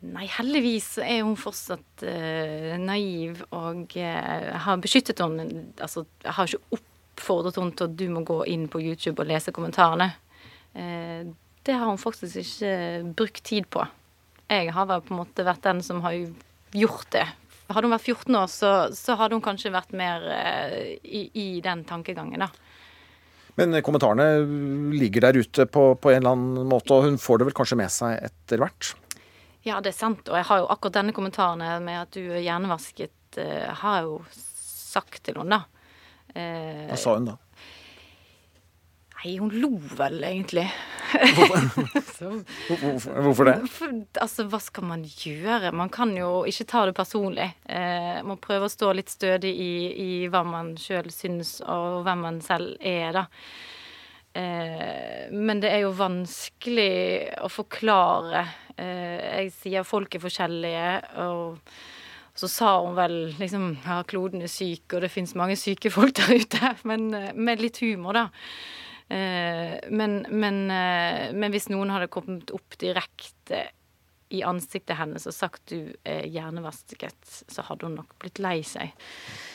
Nei, heldigvis er hun fortsatt uh, naiv og uh, har beskyttet henne. Altså, jeg har ikke oppfordret henne til at du må gå inn på YouTube og lese kommentarene. Uh, det har hun faktisk ikke brukt tid på. Jeg har på en måte vært den som har gjort det. Hadde hun vært 14 år, så, så hadde hun kanskje vært mer eh, i, i den tankegangen, da. Men kommentarene ligger der ute på, på en eller annen måte, og hun får det vel kanskje med seg etter hvert? Ja, det er sant. Og jeg har jo akkurat denne kommentaren med at du er hjernevasket, eh, har jeg jo sagt til henne, da. Eh, Hva sa hun da? Nei, hun lo vel egentlig. Hvorfor, hvorfor det? For, altså, hva skal man gjøre? Man kan jo ikke ta det personlig. Eh, man prøver å stå litt stødig i, i hva man sjøl syns, og hvem man selv er, da. Eh, men det er jo vanskelig å forklare. Eh, jeg sier folk er forskjellige, og så sa hun vel liksom ja, kloden er syk, og det fins mange syke folk der ute. Men eh, med litt humor, da. Eh, men, men, eh, men hvis noen hadde kommet opp direkte i ansiktet hennes og sagt du er hjernevasket, så hadde hun nok blitt lei seg.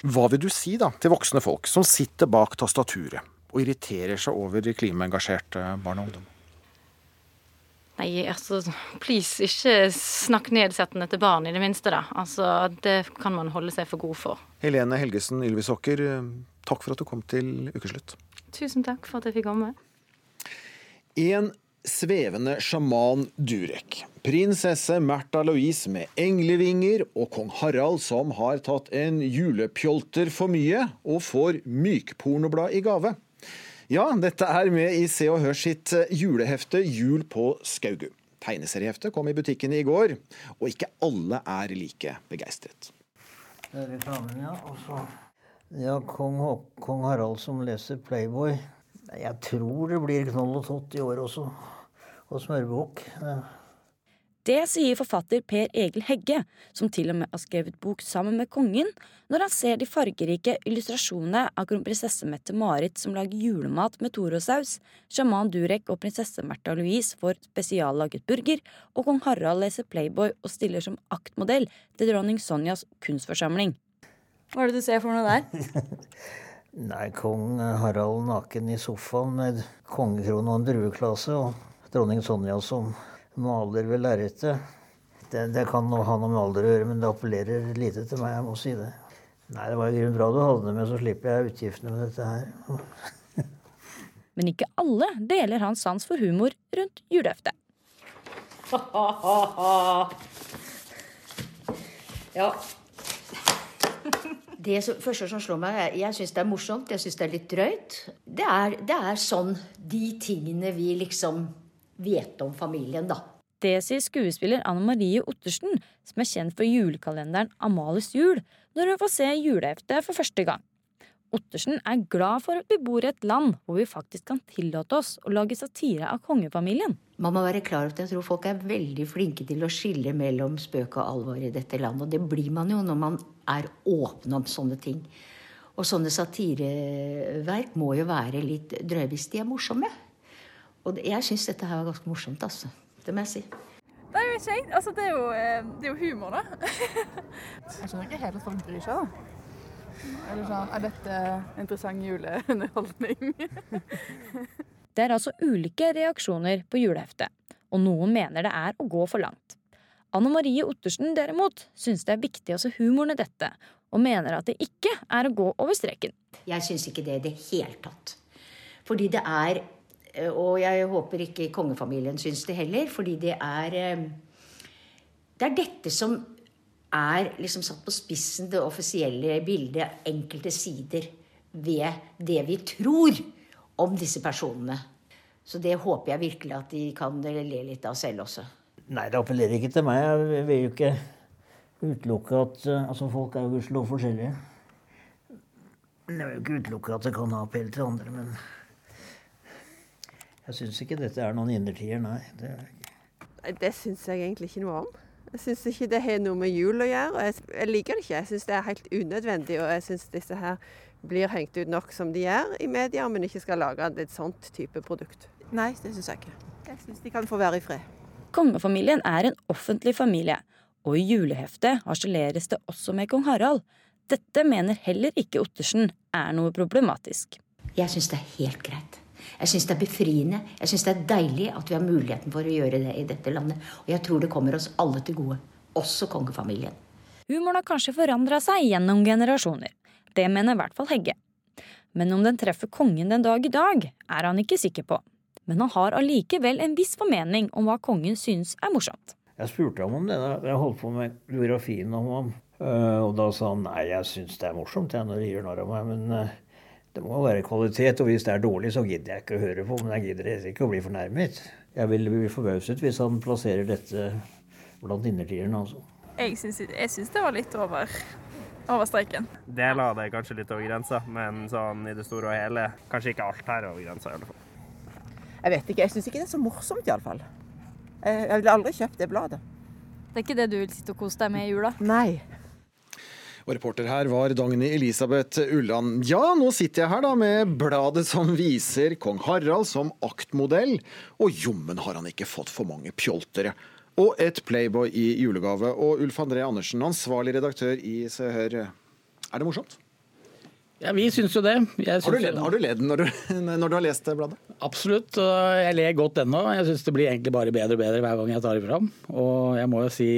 Hva vil du si da til voksne folk som sitter bak tastaturet og irriterer seg over klimaengasjerte barn og ungdom? Nei, altså, please, ikke snakk nedsettende til barn, i det minste, da. Altså, det kan man holde seg for god for. Helene Helgesen Ylvisåker, takk for at du kom til Ukeslutt. Tusen takk for at jeg fikk komme. En svevende sjaman Durek, prinsesse Märtha Louise med englevinger og kong Harald som har tatt en julepjolter for mye og får mykpornoblad i gave. Ja, dette er med i Se og Hør sitt julehefte Jul på Skaugu. Tegneserieheftet kom i butikkene i går, og ikke alle er like begeistret. Det er reklamen, ja. Og så ja, kong, kong Harald som leser Playboy. Jeg tror det blir knoll og tott i år også. Og smørbukk. Ja. Det sier forfatter Per Egil Hegge, som til og med har skrevet bok sammen med kongen, når han ser de fargerike illustrasjonene av kronprinsesse Mette-Marit som lager julemat med torosaus, sjaman Durek og prinsesse Märtha Louise får spesiallaget burger, og kong Harald leser Playboy og stiller som aktmodell til dronning Sonjas kunstforsamling. Hva er det du ser for noe der? Nei, kong Harald naken i sofaen med kongekrone og en drueklase, og dronning Sonja som maler ved lerretet. Det, det kan ha noe med alder å gjøre, men det appellerer lite til meg, jeg må si det. Nei, det var i grunnen bra du hadde det med, så slipper jeg utgiftene med dette her. Men ikke alle deler hans sans for humor rundt juleøfte. Ja. Det som, første som slår meg, jeg syns det er morsomt, jeg syns det er litt drøyt. Det er, det er sånn de tingene vi liksom vet om familien, da. Det sier skuespiller Anne Marie Ottersen, som er kjent for julekalenderen Amalies jul, når hun får se juleheftet for første gang. Ottersen er glad for at vi bor i et land hvor vi faktisk kan tillate oss å lage satire av kongefamilien. Man må være klar over at jeg tror folk er veldig flinke til å skille mellom spøk og alvor i dette landet. Og det blir man jo når man er åpen om sånne ting. Og sånne satireverk må jo være litt drøye hvis de er morsomme. Og jeg syns dette her var ganske morsomt, altså. Det må jeg si. Det er jo ikke Altså, det er jo, eh, det er jo humor, da. jeg skjønner ikke helt at folk bryr seg, da. Eller sånn Er dette interessant juleunderholdning? Det er altså ulike reaksjoner på juleheftet, og noen mener det er å gå for langt. Anne Marie Ottersen derimot syns det er viktig å se humoren i dette, og mener at det ikke er å gå over streken. Jeg syns ikke det i det hele tatt. Fordi det er Og jeg håper ikke kongefamilien syns det heller, fordi det er Det er dette som er liksom satt på spissen, det offisielle bildet, enkelte sider ved det vi tror om disse personene. Så det håper jeg virkelig at de kan le litt av selv også. Nei, det appellerer ikke til meg. Jeg vil jo ikke utelukke at altså Folk er jo gudskjelov forskjellige. Jeg vil jo ikke utelukke at det kan ha appell til andre, men jeg syns ikke dette er noen innertier, nei. Det, det syns jeg egentlig ikke noe om. Jeg syns ikke det har noe med jul å gjøre. og Jeg, jeg liker det ikke. Jeg syns det er helt unødvendig. Og jeg syns disse her blir hengt ut nok som de gjør i media, men ikke skal lage et sånt type produkt. Nei, det syns jeg ikke. Jeg syns de kan få være i fred. Kongefamilien er en offentlig familie, og i juleheftet harseleres det også med kong Harald. Dette mener heller ikke Ottersen er noe problematisk. Jeg syns det er helt greit. Jeg syns det er befriende. Jeg syns det er deilig at vi har muligheten for å gjøre det i dette landet. Og jeg tror det kommer oss alle til gode. Også kongefamilien. Humoren har kanskje forandra seg gjennom generasjoner. Det mener i hvert fall Hegge. Men om den treffer kongen den dag i dag, er han ikke sikker på. Men han har allikevel en viss formening om hva kongen synes er morsomt. Jeg spurte ham om det da jeg holdt på med biografien om ham. Og da sa han nei, jeg syns det er morsomt jeg, når de gjør narr av meg. Men det må være kvalitet, og hvis det er dårlig, så gidder jeg ikke å høre på. Men jeg gidder ikke å bli fornærmet. Jeg vil bli forbauset hvis han plasserer dette blant innertierne, altså. Jeg syns, jeg syns det var litt over, over streken. Deler av det er kanskje litt over grensa, men sånn i det store og hele kanskje ikke alt her er over grensa i alle fall. Jeg vet ikke. Jeg syns ikke det er så morsomt, iallfall. Jeg ville aldri kjøpt det bladet. Det er ikke det du vil sitte og kose deg med i jula? Nei. Og reporter her var Dagny Elisabeth Ulland. Ja, nå sitter jeg her da med bladet som viser kong Harald som aktmodell, og jommen har han ikke fått for mange pjoltere. Og et Playboy i julegave. Og Ulf André Andersen, ansvarlig redaktør i Se Hør. Er det morsomt? Ja, vi syns jo det. Har du ledd, har du ledd når, du, når, du, har lest bladet? Absolutt. Jeg ler godt ennå. Jeg syns det blir egentlig bare bedre og bedre hver gang jeg tar det fram. Og jeg må jo si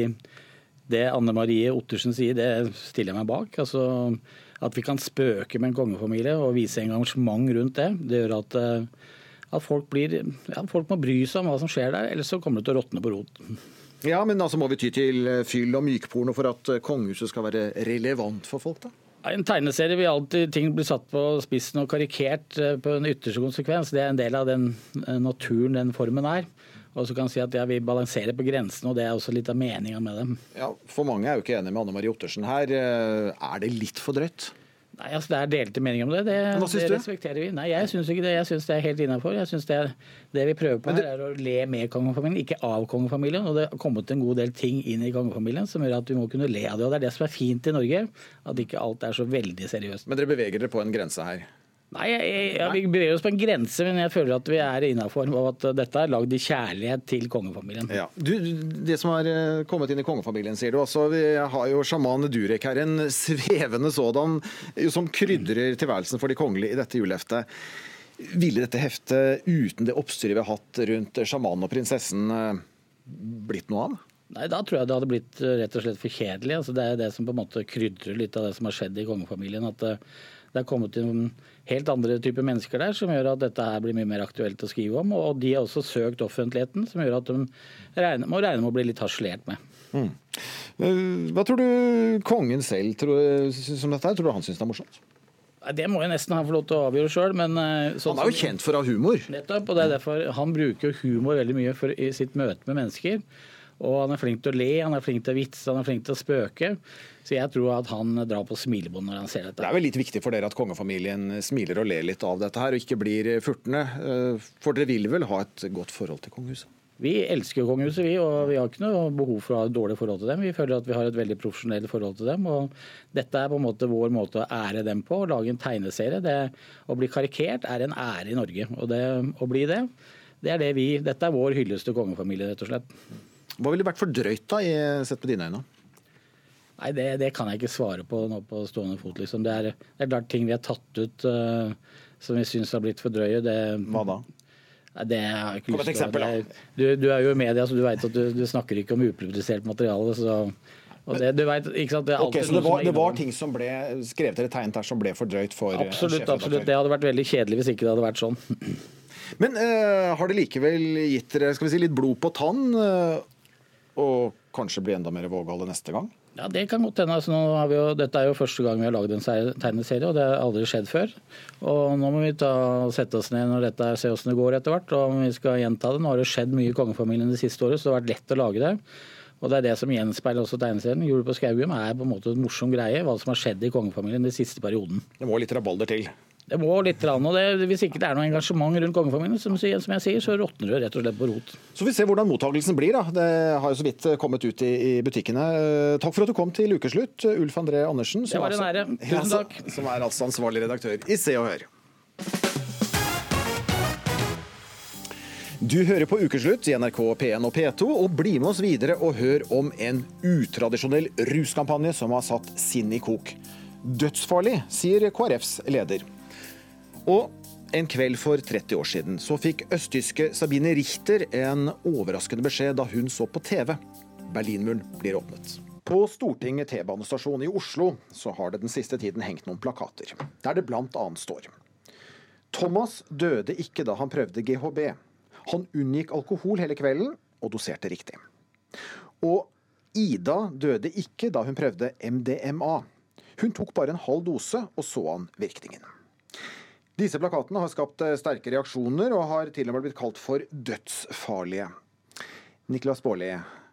det Anne Marie Ottersen sier, det stiller jeg meg bak. Altså, at vi kan spøke med en kongefamilie og vise engasjement rundt det, det gjør at, at folk, blir, ja, folk må bry seg om hva som skjer der, ellers så kommer det til å råtne på rot. Ja, men altså må vi ty til fyll og mykporno for at kongehuset skal være relevant for folk, da? En tegneserie vil alltid ting bli satt på spissen og karikert på en ytterste konsekvens. Det er en del av den naturen den formen er. Og så kan si at ja, Vi balanserer på grensen, og det er også litt av meninga med dem. Ja, For mange er jo ikke enig med Anne Marie Ottersen her. Er det litt for drøyt? Nei, altså Det er delte meninger om det. Det, Hva det respekterer vi. Nei, Jeg syns ikke det. Jeg syns det er helt innafor. Synes det, det vi prøver på det... her, er å le med kongefamilien, ikke av kongefamilien. Og det har kommet en god del ting inn i kongefamilien som gjør at vi må kunne le av det. Og det er det som er fint i Norge, at ikke alt er så veldig seriøst. Men dere beveger dere på en grense her? Nei, jeg, jeg, Vi beveger oss på en grense, men jeg føler at vi er innafor. Og at dette er lagd i kjærlighet til kongefamilien. Ja. Du, det som har kommet inn i kongefamilien, sier du også. Vi har jo sjaman Durek her, en svevende sådan, som krydrer tilværelsen for de kongelige i dette juleheftet. Ville dette heftet, uten det oppstyret vi har hatt rundt sjamanen og prinsessen, blitt noe av? Nei, Da tror jeg det hadde blitt rett og slett for kjedelig. Altså, det er det som på en måte krydrer litt av det som har skjedd i kongefamilien. at det er kommet inn helt andre typer mennesker der, som gjør at dette her blir mye mer aktuelt å skrive om. Og de har også søkt offentligheten, som gjør at de regner, må regne med å bli litt harselert med. Mm. Hva tror du kongen selv tror, som dette er? Tror du han syns det er morsomt? Det må jeg nesten han få lov til å avgjøre sjøl. Sånn han er jo kjent for å ha humor. Nettopp, og det er derfor Han bruker humor veldig mye for, i sitt møte med mennesker. Og han er flink til å le, han er flink til å vitse, han er flink til å spøke. Så jeg tror at han drar på smilebånd når han ser dette. Det er vel litt viktig for dere at kongefamilien smiler og ler litt av dette her, og ikke blir furtne. Eh, for dere vil vel ha et godt forhold til kongehuset? Vi elsker kongehuset, vi, og vi har ikke noe behov for å ha et dårlig forhold til dem. Vi føler at vi har et veldig profesjonelt forhold til dem. og Dette er på en måte vår måte å ære dem på. Å lage en tegneserie. Det, å bli karikert er en ære i Norge. Og det, å bli det, det er det vi, dette er vår hyllest til kongefamilien, rett og slett. Hva ville vært for drøyt, da, sett med dine øyne? Nei, det, det, kan jeg ikke svare på nå på stående fot. Liksom. Det, er, det er klart ting vi har tatt ut uh, som vi syns har blitt for drøye. Det, Hva da? Det har jeg ikke lyst til. Eksempel, du, du, er jo i media, så du vet at du, du snakker ikke om upublisert materiale. så... Det, vet, det, okay, så det var, det var, ting som ble skrevet eller tegnet her som ble for drøyt for eh, Absolutt. absolutt. Det hadde vært veldig kjedelig hvis ikke det hadde vært sånn. Men uh, har det likevel gitt dere skal vi si, litt blod på tann? Uh, og kanskje bli enda mer vågale neste gang? Ja, Det kan godt hende. Altså, dette er jo første gang vi har lagd en tegneserie, og det har aldri skjedd før. Og Nå må vi ta, sette oss ned når dette se hvordan det går etter hvert, og vi skal gjenta det. Nå har det skjedd mye i kongefamilien det siste året, så det har vært lett å lage det. Og Det er det som gjenspeiler også tegneserien. Jul på Skaugum er på en måte en morsom greie, hva som har skjedd i kongefamilien den siste perioden. Det må litt rabalder til? Det må litt, og det, Hvis ikke det er noe engasjement rundt kongefamilien, som, som, jeg sier, så råtner det rett og slett på rot. Så vi ser hvordan mottagelsen blir. da. Det har jo så vidt kommet ut i, i butikkene. Eh, takk for at du kom til ukeslutt, Ulf André Andersen. Det var en ære. Tusen takk. Som er altså ansvarlig redaktør i Se og Hør. Du hører på Ukeslutt i NRK P1 og P2, og bli med oss videre og hør om en utradisjonell ruskampanje som har satt sinn i kok. Dødsfarlig, sier KrFs leder. Og en kveld for 30 år siden så fikk østtyske Sabine Richter en overraskende beskjed da hun så på TV. Berlinmuren blir åpnet. På Stortinget T-banestasjon i Oslo så har det den siste tiden hengt noen plakater, der det bl.a. står Thomas døde ikke da han prøvde GHB. Han unngikk alkohol hele kvelden og doserte riktig. Og Ida døde ikke da hun prøvde MDMA. Hun tok bare en halv dose og så an virkningen. Disse plakatene har skapt eh, sterke reaksjoner og har til og med blitt kalt for dødsfarlige. Niklas Baarli,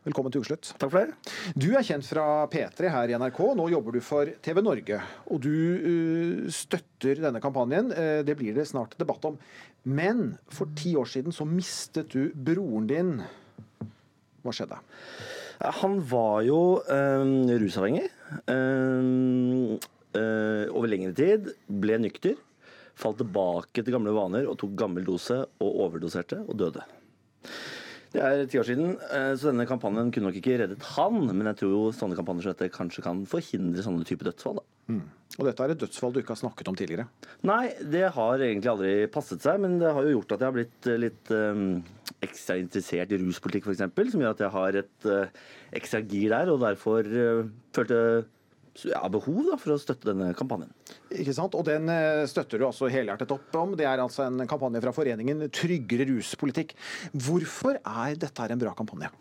velkommen til Ukeslutt. Takk for det. Du er kjent fra P3 her i NRK. Nå jobber du for TV Norge. Og du uh, støtter denne kampanjen. Uh, det blir det snart debatt om. Men for ti år siden så mistet du broren din. Hva skjedde? Han var jo uh, rusavhengig over lengre tid. Ble nykter falt tilbake til gamle vaner og tok gammel dose og overdoserte og døde. Det er ti år siden, eh, så denne kampanjen kunne nok ikke reddet han. Men jeg tror jo sånne kampanjer som dette kanskje kan forhindre sånne type dødsfall. Mm. Og dette er et dødsfall du ikke har snakket om tidligere? Nei, det har egentlig aldri passet seg. Men det har jo gjort at jeg har blitt eh, litt um, ekstra interessert i ruspolitikk, f.eks. Som gjør at jeg har et uh, ekstra gir der, og derfor uh, følte ja, behov da, for å støtte denne kampanjen. Ikke sant? Og den eh, støtter du altså helhjertet opp om. Det er altså en kampanje fra foreningen Tryggere ruspolitikk. Hvorfor er dette en bra kampanje?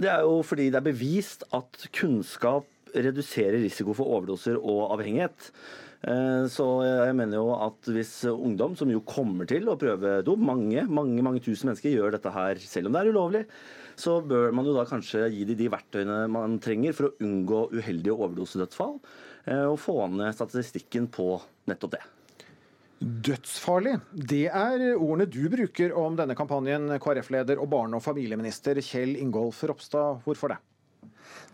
Det er jo fordi det er bevist at kunnskap reduserer risiko for overdoser og avhengighet. Eh, så jeg mener jo at hvis ungdom, som jo kommer til å prøve dop, mange, mange, mange tusen mennesker gjør dette her selv om det er ulovlig, så bør man jo da kanskje gi dem de verktøyene man trenger for å unngå uheldige overdosedødsfall, eh, og få ned statistikken på nettopp det. Dødsfarlig. Det er ordene du bruker om denne kampanjen, KrF-leder og barne- og familieminister Kjell Ingolf Ropstad. Hvorfor det?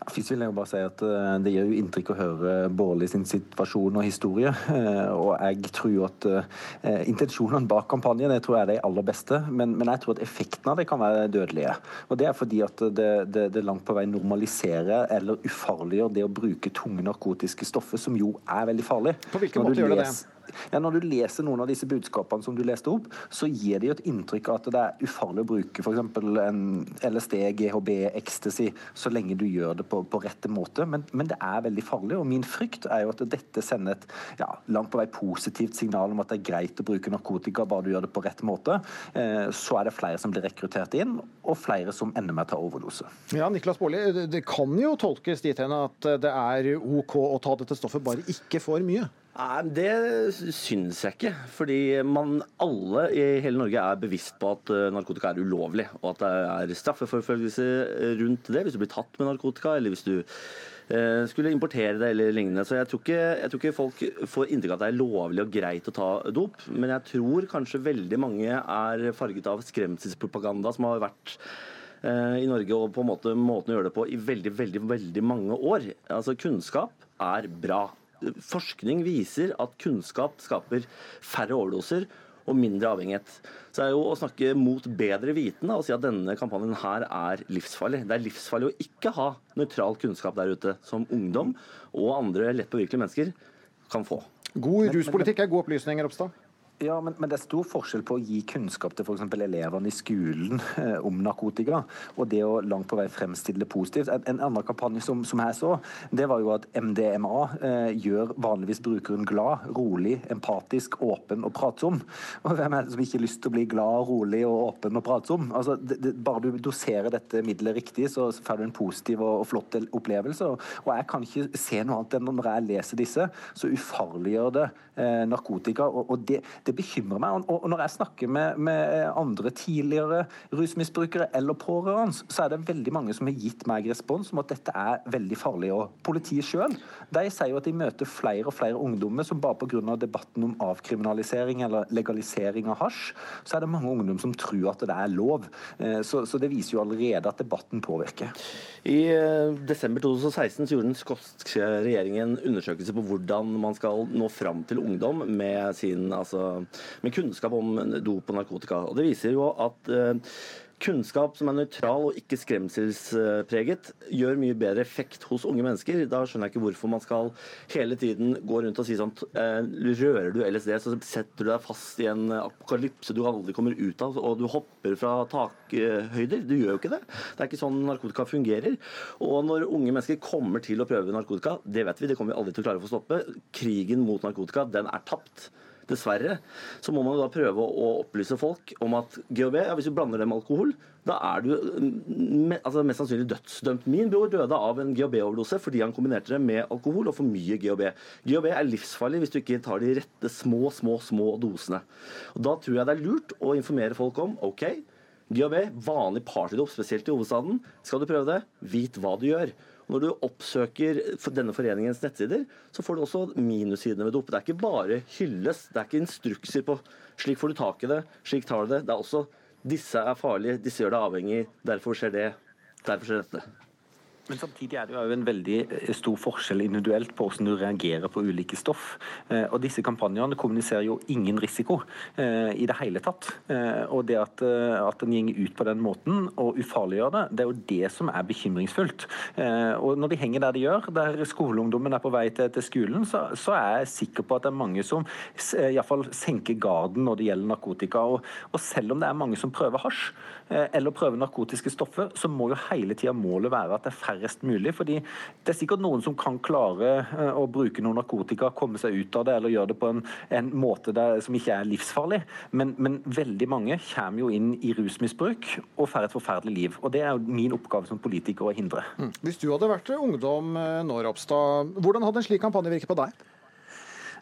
Først vil jeg jo bare si at eh, Det gjør jo inntrykk å høre Bårli sin situasjon og historie. Eh, og Jeg tror at uh, intensjonene bak kampanjen jeg tror er de aller beste, men, men, jeg tror at effekten av det kan være dødelige. Og Det er fordi at det, det, det langt på vei normaliserer eller ufarliggjør det å bruke tunge narkotiske stoffer, som jo er veldig farlig. På hvilken måte gjør det det? Ja, Når du leser noen av disse budskapene som du leste opp, så gir de jo et inntrykk av at det er ufarlig å bruke f.eks. LSD, GHB, ecstasy, så lenge du gjør det på, på rette måte. Men, men, det er veldig farlig. Og min frykt er jo at dette sender et ja, langt på vei positivt signal om at det er greit å bruke narkotika bare du gjør det på rett måte. Eh, så er det flere som blir rekruttert inn, og flere som ender med å ta overdose. Ja, Niklas Baarli, det kan jo tolkes dit hen at det er OK å ta dette stoffet, bare ikke for mye? Nei, Det syns jeg ikke. Fordi man alle i hele Norge er bevisst på at eh, narkotika er ulovlig, og at det er straffeforfølgelse rundt det hvis du blir tatt med narkotika, eller hvis du eh, skulle importere det eller lignende. Så jeg tror, ikke, jeg tror, ikke, folk får inntrykk av at det er lovlig og greit å ta dop. Men jeg tror kanskje veldig mange er farget av skremselspropaganda som har vært eh, i Norge, og på en måte måten å gjøre det på i veldig, veldig, veldig mange år. Altså Kunnskap er bra. Forskning viser at kunnskap skaper færre overdoser og mindre avhengighet. Så det er jo å snakke mot bedre vitende og si at denne kampanjen her er livsfarlig. Det er livsfarlig å ikke ha nøytral kunnskap der ute, som ungdom og andre lett påvirkelige mennesker kan få. God ruspolitikk er god opplysning, Ropstad. Ja, men, men, det er stor forskjell på å gi kunnskap til f.eks. elevene i skolen eh, om narkotika, og det å langt på vei fremstille det positivt. En, en annen kampanje som, som, jeg så, det var jo at MDMA eh, gjør vanligvis brukeren glad, rolig, empatisk, åpen og pratsom. Og hvem er det som ikke har lyst til å bli glad, rolig og åpen og pratsom? Altså, det, det, bare du doserer dette middelet riktig, så, får du en positiv og, og flott opplevelse. Og, og, jeg kan ikke se noe annet enn når jeg leser disse, så ufarliggjør det eh, narkotika. og, og det det bekymrer meg. Og når jeg snakker med, med andre tidligere rusmisbrukere eller pårørende, så er det veldig mange som har gitt meg respons om at dette er veldig farlig. Og politiet sjøl sier jo at de møter flere og flere ungdommer som bare pga. debatten om avkriminalisering eller legalisering av hasj, så er det mange ungdom som tror at det er lov. Eh, så, så det viser jo allerede at debatten påvirker. I eh, desember 2016 gjorde den skotske regjeringen en undersøkelse på hvordan man skal nå fram til ungdom med sin altså, med kunnskap om dop og narkotika. Og Det viser jo at eh, kunnskap som er nøytral og ikke skremselspreget, gjør mye bedre effekt hos unge mennesker. Da skjønner jeg ikke hvorfor man skal hele tiden gå rundt og si sånn Rører du LSD, så setter du deg fast i en apokalypse du aldri kommer ut av, og du hopper fra takhøyder. Du gjør jo ikke det. Det er ikke sånn narkotika fungerer. Og når unge mennesker kommer til å prøve narkotika, det vet vi, det kommer vi aldri til å klare å få stoppe. Krigen mot narkotika, den er tapt dessverre, så må man da prøve å opplyse folk om at GHB, ja, hvis du blander det med alkohol, da er du mm, altså, mest sannsynlig dødsdømt. Min bror døde av en GHB-overdose fordi han kombinerte det med alkohol og for mye GHB. GHB er livsfarlig hvis du ikke tar de rette små, små, små dosene. Og Da tror jeg det er lurt å informere folk om OK, GHB, vanlig partydop, spesielt i hovedstaden. Skal du prøve det, vit hva du gjør. Når du oppsøker denne foreningens nettsider, så får du også minussidene ved dop. Det er ikke bare hylles, det er ikke instrukser på slik får du tak i det, slik tar du det. Det er også disse er farlige, disse gjør deg avhengig, derfor skjer det, derfor skjer dette. Men samtidig er det jo en veldig eh, stor forskjell individuelt på hvordan du reagerer på ulike stoff. Eh, og disse kampanjene kommuniserer jo ingen risiko eh, i det hele tatt. Og det at, at den gjenger ut på den måten og ufarliggjør det, det er jo det som er bekymringsfullt. Og når de henger der de gjør, der skoleungdommen er på vei til, til skolen, så, så, er jeg sikker på at det er mange som iallfall senker garden når det gjelder narkotika. Og, og selv om det er mange som prøver hasj eller prøver narkotiske stoffer, så må jo hele tida målet være at det er færrest mulig. fordi det er sikkert noen som kan klare eh, å bruke noe narkotika, komme seg ut av det eller gjøre det på en, en måte der, som ikke er livsfarlig. Men, men, veldig mange kommer jo inn i rusmisbruk og får et forferdelig liv. Og Det er jo min oppgave som politiker å hindre. Mm. Hvis du hadde vært ungdom eh, nå, Ropstad, hvordan hadde en slik kampanje virket på deg?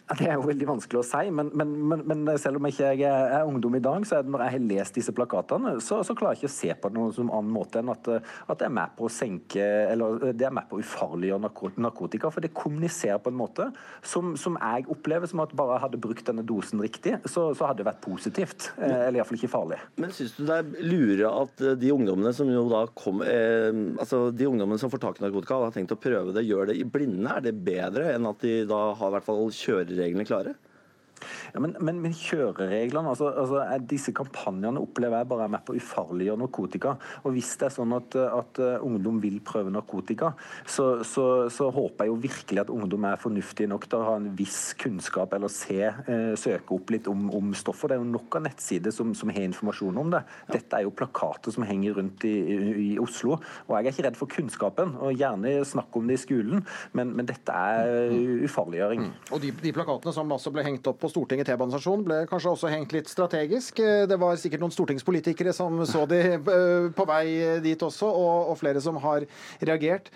Det er jo veldig vanskelig å si, men, men, men, men selv om ikke jeg er, er ungdom i dag, så er det når jeg har lest disse plakatene, så, så klarer jeg ikke å se på det noen som annen måte enn at, at det er med på å senke eller det er med på å ufarliggjøre narkotika. For det kommuniserer på en måte som, som jeg opplever som at bare jeg hadde brukt denne dosen riktig, så, så hadde det vært positivt. Eh, eller iallfall ikke farlig. Men syns du det er lure at de ungdommene som jo da kom eh, altså de ungdommene som får tak i narkotika har tenkt å prøve det, gjør det i blinde? Er det bedre enn at de da har i hvert fall kjører reglene klare? Ja, men, men, men kjørereglene, altså, altså, disse kampanjene opplever jeg bare er med på å ufarliggjøre narkotika. Og Hvis det er sånn at, at uh, ungdom vil prøve narkotika, så, så, så, håper jeg jo virkelig at ungdom er fornuftige nok til å ha en viss kunnskap eller se, eh, søke opp litt om, om stoffer. Det er jo nok av nettsider som, som, har informasjon om det. Dette er jo plakater som henger rundt i, i, i, Oslo. Og jeg er ikke redd for kunnskapen, og gjerne snakk om det i skolen, men, men dette er ufarliggjøring. Mm. Og de, de, plakatene som altså ble hengt opp på Stortinget T-banestasjon ble kanskje også hengt litt strategisk. Det var sikkert noen stortingspolitikere som så de på vei dit også, og, og flere som har reagert.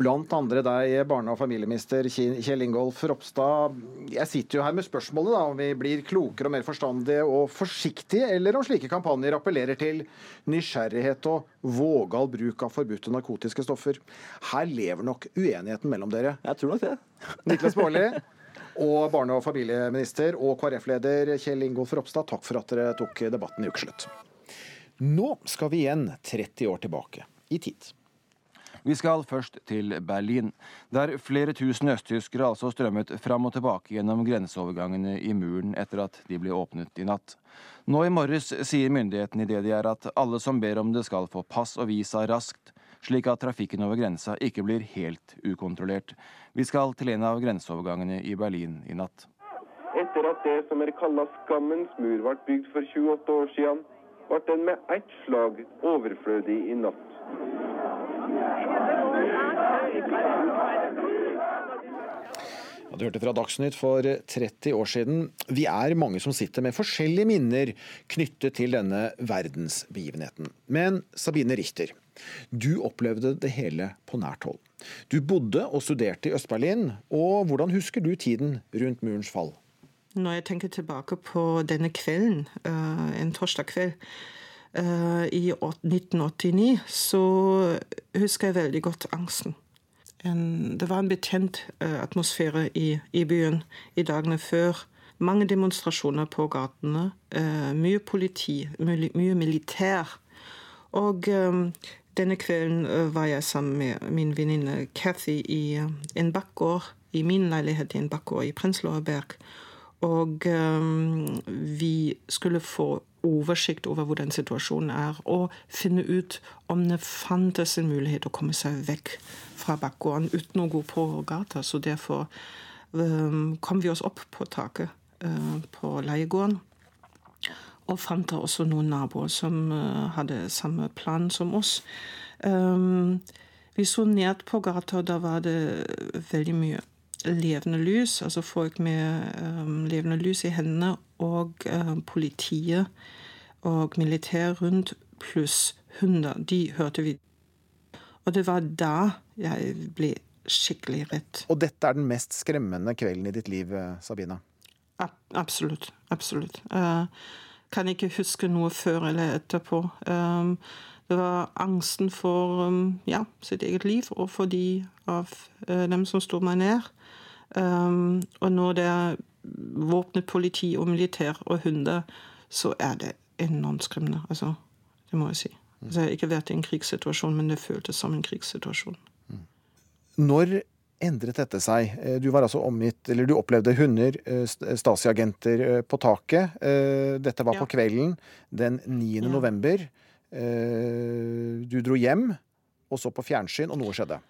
Blant andre deg, barne- og familieminister Kjell Ingolf Ropstad. Jeg sitter jo her med spørsmålet da, om vi blir klokere og mer forstandige og forsiktige, eller om slike kampanjer appellerer til nysgjerrighet og vågal bruk av forbudte narkotiske stoffer. Her lever nok uenigheten mellom dere. Jeg tror nok det. Niklas Baarli og barne- og familieminister og KrF-leder Kjell Ingolf Ropstad, takk for at dere tok debatten i Ukeslutt. Nå skal vi igjen 30 år tilbake i tid. Vi skal først til Berlin, der flere tusen østtyskere altså strømmet fram og tilbake gjennom grenseovergangene i muren etter at de ble åpnet i natt. Nå i morges sier myndighetene i DDR at alle som ber om det skal få pass og visa raskt, slik at trafikken over grensa ikke blir helt ukontrollert. Vi skal til en av grenseovergangene i Berlin i natt. Etter at det som er kalla skammens mur ble bygd for 28 år siden, ble den med ett slag overflødig i natt. Du hørte fra Dagsnytt for 30 år siden. Vi er mange som sitter med forskjellige minner knyttet til denne verdensbegivenheten. Men Sabine Richter, du opplevde det hele på nært hold. Du bodde og studerte i Øst-Berlin, og hvordan husker du tiden rundt murens fall? Når jeg tenker tilbake på denne kvelden, eh, en torsdag kveld eh, i 1989, så husker jeg veldig godt angsten. En, det var en betent eh, atmosfære i, byen i dagene før. Mange demonstrasjoner på gatene. mye politi, mye militær. Og denne kvelden øh, var jeg sammen med min venninne Cathy i øh, en bakgård, i min leilighet i en bakgård i Berg. Og um, vi skulle få oversikt over hvordan situasjonen er, og finne ut om det fantes en mulighet å komme seg vekk fra bakgården uten å gå på gata. Så derfor um, kom vi oss opp på taket uh, på leiegården og fant da også noen naboer som uh, hadde samme plan som oss. Um, vi så ned på gata, og da var det veldig mye levende lys. Altså folk med um, levende lys i hendene, og politiet og militær rundt, pluss hunder. De hørte vi. Og det var da jeg ble skikkelig redd. Og dette er den mest skremmende kvelden i ditt liv, eh, Sabina? Absolutt. Absolutt. Uh, kan ikke huske noe før eller etterpå. Um, det var angsten for um, ja, sitt eget liv og for de av uh, dem som sto meg nær. Um, og når det er våpnet politi og militær og hunder, så er det enormt skremmende. Altså, det må jeg si. Altså, jeg har ikke vært i en krigssituasjon, men det føltes som en krigssituasjon. Når endret dette seg? Eh, du var altså omgitt, eller du opplevde hunder, eh, Stasi-agenter eh, på taket. Dette var ja. på kvelden den 9. Ja. november. Du dro hjem, og så på fjernsyn, og noe skjedde.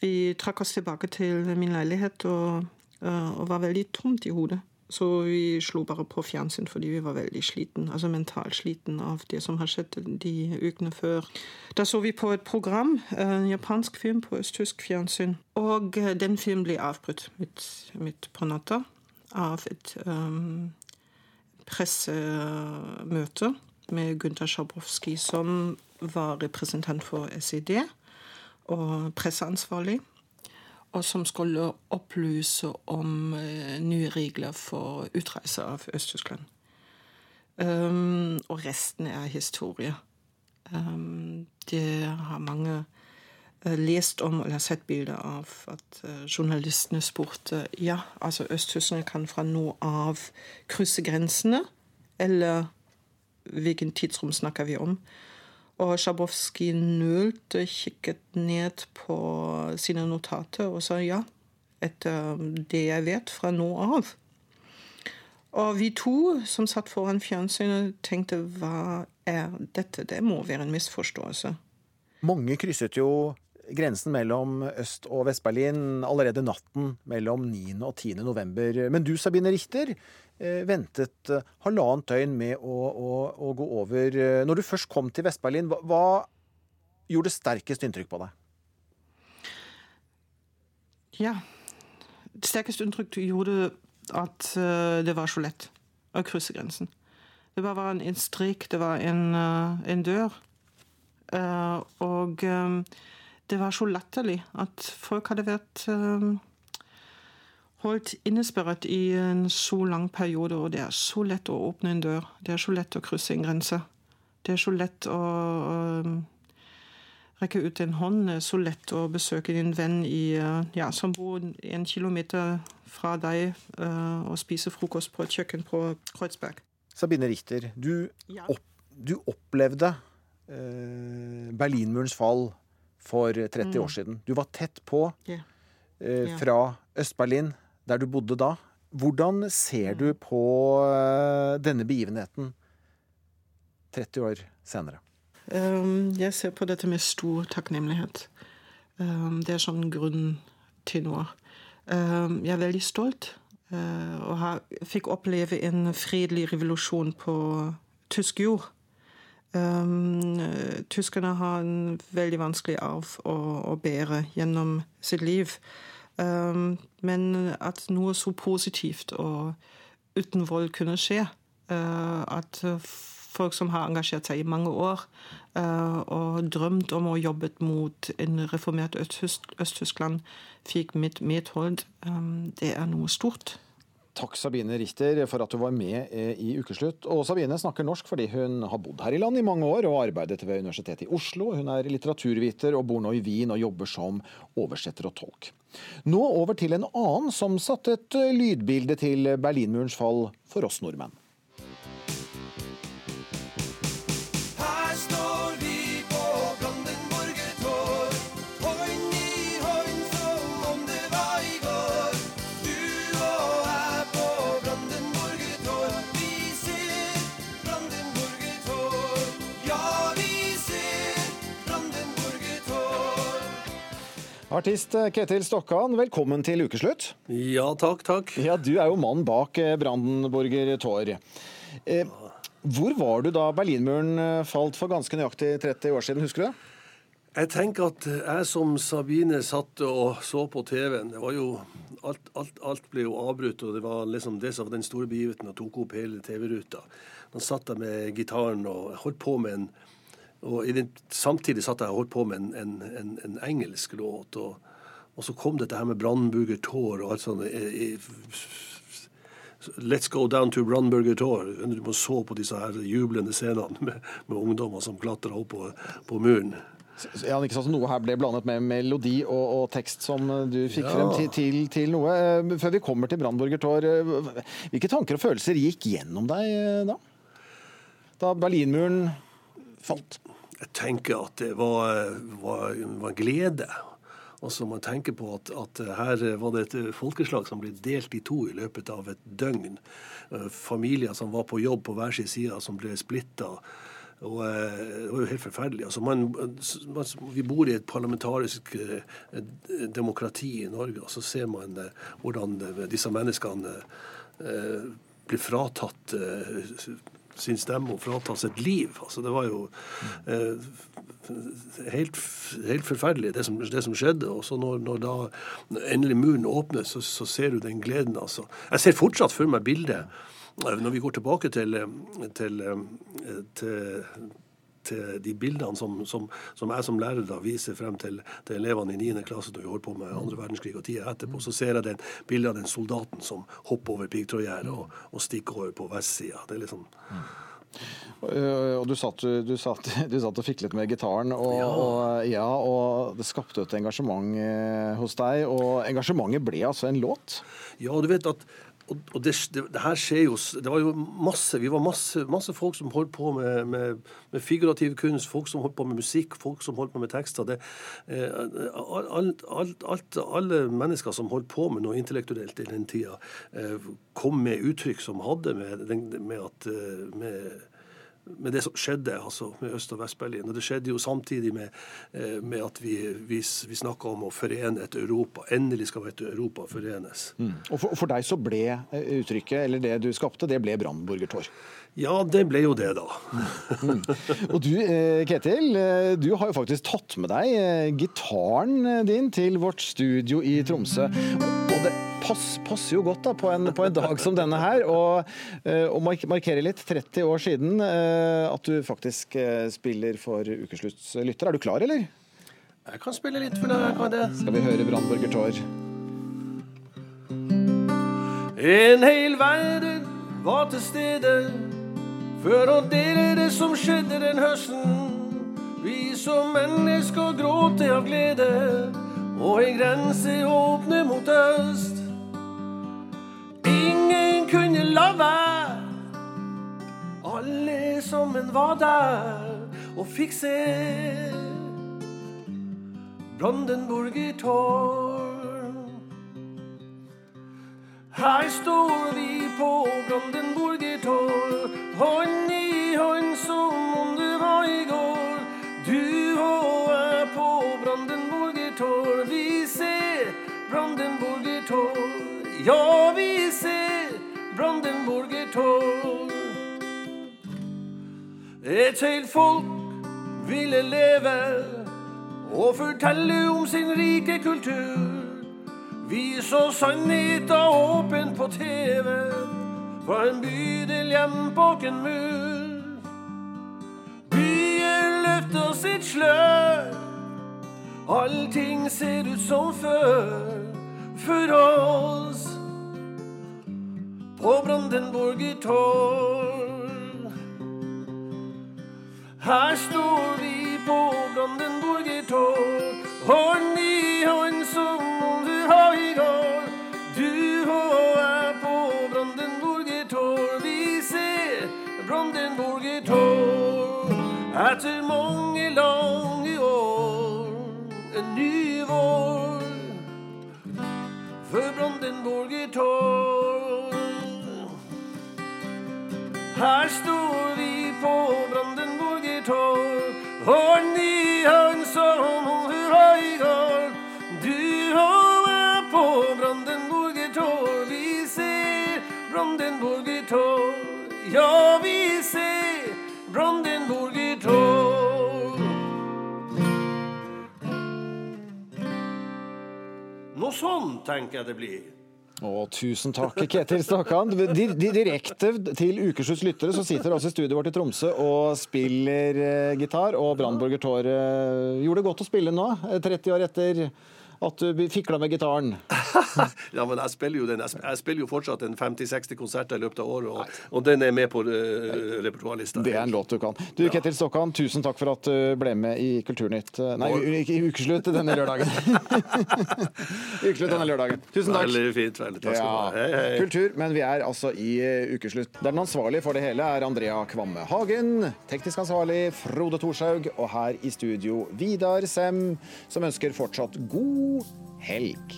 Vi trakk oss tilbake til min leilighet og, og var veldig tomt i hodet. Så vi slo bare på fjernsyn fordi vi var veldig sliten, altså mentalt sliten av det som har skjedd de ukene før. Da så vi på et program, en japansk film på østtysk fjernsyn. Og eh, den filmen ble avbrutt midt, midt på natta av et um, pressemøte med Gunther Schabowski, som var representant for SED og presseansvarlig og som skulle opplyse om uh, nye regler for utreise av Øst-Tyskland. Um, og resten er historie. Um, det har mange uh, lest om eller sett bilder av at uh, journalistene spurte ja, altså østtyskerne kan fra nå av krysse grensene, eller hvilken tidsrom snakker vi om? Og Sjabowski nølte, kikket ned på sine notater og sa ja, etter det jeg vet fra nå av. Og vi to som satt foran fjernsynet, tenkte hva er dette? Det må være en misforståelse. Mange krysset jo grensen mellom Øst- og Vest-Berlin allerede natten mellom 9. og 10. november. Men du, Sabine Richter, Eh, ventet eh, halvannet døgn med å, å, å, gå over. Eh, når du først kom til Vest-Berlin, hva, hva, gjorde sterkest inntrykk på deg? Ja, det sterkeste inntrykk gjorde at det var så lett å krysse grensen. Det bare var en strek, det var en, en dør. Og det var så latterlig at folk hadde vært holdt innesperret i en så lang periode, og det er så lett å åpne en dør. Det er så lett å krysse en grense. Det er så lett å, å rekke ut en hånd. Det er så lett å besøke din venn i, ja, som bor en kilometer fra deg, uh, og spise frokost på et kjøkken på Kreuzberg. Sabine Richter, du, Ja. opp, du opplevde eh, Berlinmurens fall for 30 Mm. år siden. Du var tett på yeah. eh, Ja. fra Øst-Berlin, der du bodde da. Hvordan ser Mm. du på eh, denne begivenheten 30 år senere? Um, jeg ser på dette med stor takknemlighet. Um, det er sånn grunntenor. Um, jeg er veldig stolt uh, og har, fikk oppleve en fredelig revolusjon på tysk jord. Um, tyskerne har en veldig vanskelig arv å, å bære gjennom sitt liv. Um, men at noe så positivt og uten vold kunne skje, uh, at folk som har engasjert seg i mange år uh, og drømt om å jobbe mot en reformert Øst- Øst-Tyskland, fikk mitt medhold. Um, det er noe stort. Takk Sabine Richter for at du var med eh, i Ukeslutt. Og Sabine snakker norsk fordi hun har bodd her i landet i mange år og arbeidet ved Universitetet i Oslo. Hun er litteraturviter og bor nå i Wien og jobber som oversetter og tolk. Nå over til en annen som satte et lydbilde til Berlinmurens fall for oss nordmenn. Artist eh, Ketil Stokkan, velkommen til ukeslutt. Ja, takk, takk. Ja, Du er jo mannen bak eh, Brandenburger Tor. Eh, hvor var du da Berlinmuren falt for ganske nøyaktig 30 år siden, husker du det? Jeg tenker at jeg som Sabine satt og så på TV-en Det var jo Alt, alt, alt ble jo avbrutt, og det var liksom det som var den store begivenheten og tok opp hele TV-ruta. Da satt jeg med gitaren og holdt på med en og i den, Samtidig satt jeg og holdt på med en, en, en, en engelsk låt. Og, og så kom dette her med Brandenburger Tour og alt sånt. i- i- Let's go down to Brandenburger Tour. Du må så på disse her jublende scenene med, med ungdommer som klatra opp på, på muren. Ja, ikke sant, Noe her ble blandet med melodi og, og tekst som eh, du fikk Ja. frem til, til, til noe. Eh, Før vi kommer til Brandenburger Tor, eh, hvilke tanker og følelser gikk gjennom deg eh, da? Da Berlinmuren falt? Jeg tenker at det var, var, var glede. Altså Man tenker på at, at her var det et folkeslag som ble delt i to i løpet av et døgn. Eh, Familier som var på jobb på hver sin side, som ble splitta. Og eh, Det var jo helt forferdelig. Altså man, man, vi bor i et parlamentarisk eh, demokrati i Norge, og så ser man hvordan disse menneskene blir fratatt sin stemme og fratatt sitt liv. Altså Det var jo eh, helt, helt forferdelig, det som, det som skjedde. Og så når, når da endelig muren åpnes, så, så ser du den gleden. altså. Jeg ser fortsatt for meg bildet eh, når vi går tilbake til, eh, til, eh, til til de bildene som, som, som jeg som lærer da viser frem til, til elevene i 9. klasse når vi holder på med andre verdenskrig og tida etterpå, så ser jeg den bildet av den soldaten som hopper over piggtrådgjerdet og, og stikker over på vestsida. Det er liksom Eh, Og du satt, du, satt, du satt og fiklet med gitaren, og ja. Og, ja, og det skapte et engasjement eh, hos deg. Og engasjementet ble altså en låt? Ja, du vet at og, det, det, det, her skjer jo Det var jo masse Vi var masse, masse folk som holdt på med, med, med, figurativ kunst, folk som holdt på med musikk, folk som holdt på med tekster. Det, eh, alt, alt, alt, alle mennesker som holdt på med noe intellektuelt i den tida, eh, kom med uttrykk som hadde med, med at med, med det som skjedde altså med Øst- og Vest-Berlin. Og Det skjedde jo samtidig med, med at vi, vi, vi snakka om å forene et Europa. Endelig skal et Europa forenes. Mm. Og for, for, deg så ble uttrykket, eller det du skapte, det ble Brandenburger Tor? Ja, det ble jo det, da. mm. Og du, Ketil, du har jo faktisk tatt med deg gitaren din til vårt studio i Tromsø. Og det pass, passer jo godt da, på en, på en dag som denne her. Og, eh, og markere litt 30 år siden eh, at du faktisk eh, spiller for Ukesluttslytter. Er du klar, eller? Jeg kan spille litt for deg. jeg kan det. Skal vi høre Brannborger Tår? En hel verden var til stede for å dele det som skjedde den høsten. Vi som mennesker gråter av glede, og en grense åpner mot øst. Ingen kunne la være. Alle sammen var der og fikk se Brandenburger tårn. Her står vi på Brandenburger tårn, hånd i hånd som om det var i går. Du og jeg på Brandenburger tårn, vi ser Brandenburger tårn. Ja, vi ser Brandenburger tårn. Et helt folk ville leve og fortelle om sin rike kultur. Vi så sannheten åpen på TV fra en bydel hjem bak en mur. Byen løfter sitt slør, allting ser ut som før for oss på Brandenburger tårn. Her står vi på Brandenburger tårn, hånd i hånd som om du har i går. Du og jeg på Brandenburger tårn, vi ser Brandenburger tårn. Etter mange lange år, en ny vår for Brandenburger tårn. Her står vi på Brandenburger Torg, hånd som om i går. Du og jeg på Brandenburger Torg, vi ser Brandenburger Torg. Ja, vi ser Brandenburger Torg. Noe sånn tenker jeg det blir. Å, tusen takk, Ketil di- Direkte til Ukeslutts lyttere så sitter altså i studioet vårt i Tromsø og spiller eh, gitar. Og Brannborger Tår eh, gjorde det godt å spille nå, eh, 30 år etter at du fikla med gitaren. Ja, men jeg spiller jo den. Jeg spiller jo fortsatt en 50-60 konserter i løpet av året, og, og den er med på uh, repertoarlista. Det er en låt du kan. Du, Ketil Stokkan, tusen takk for at du ble med i Kulturnytt eh, Nei, i Ukeslutt denne lørdagen. Ukeslutt denne lørdagen. Tusen takk. Veldig fint. veldig Takk skal du ha. Hei, hei. Kultur, men vi er altså i eh, ukeslutt. Der den ansvarlige for det hele er Andrea Kvamme Hagen. Teknisk ansvarlig Frode Thorshaug. Og her i studio Vidar Sem, som ønsker fortsatt helg!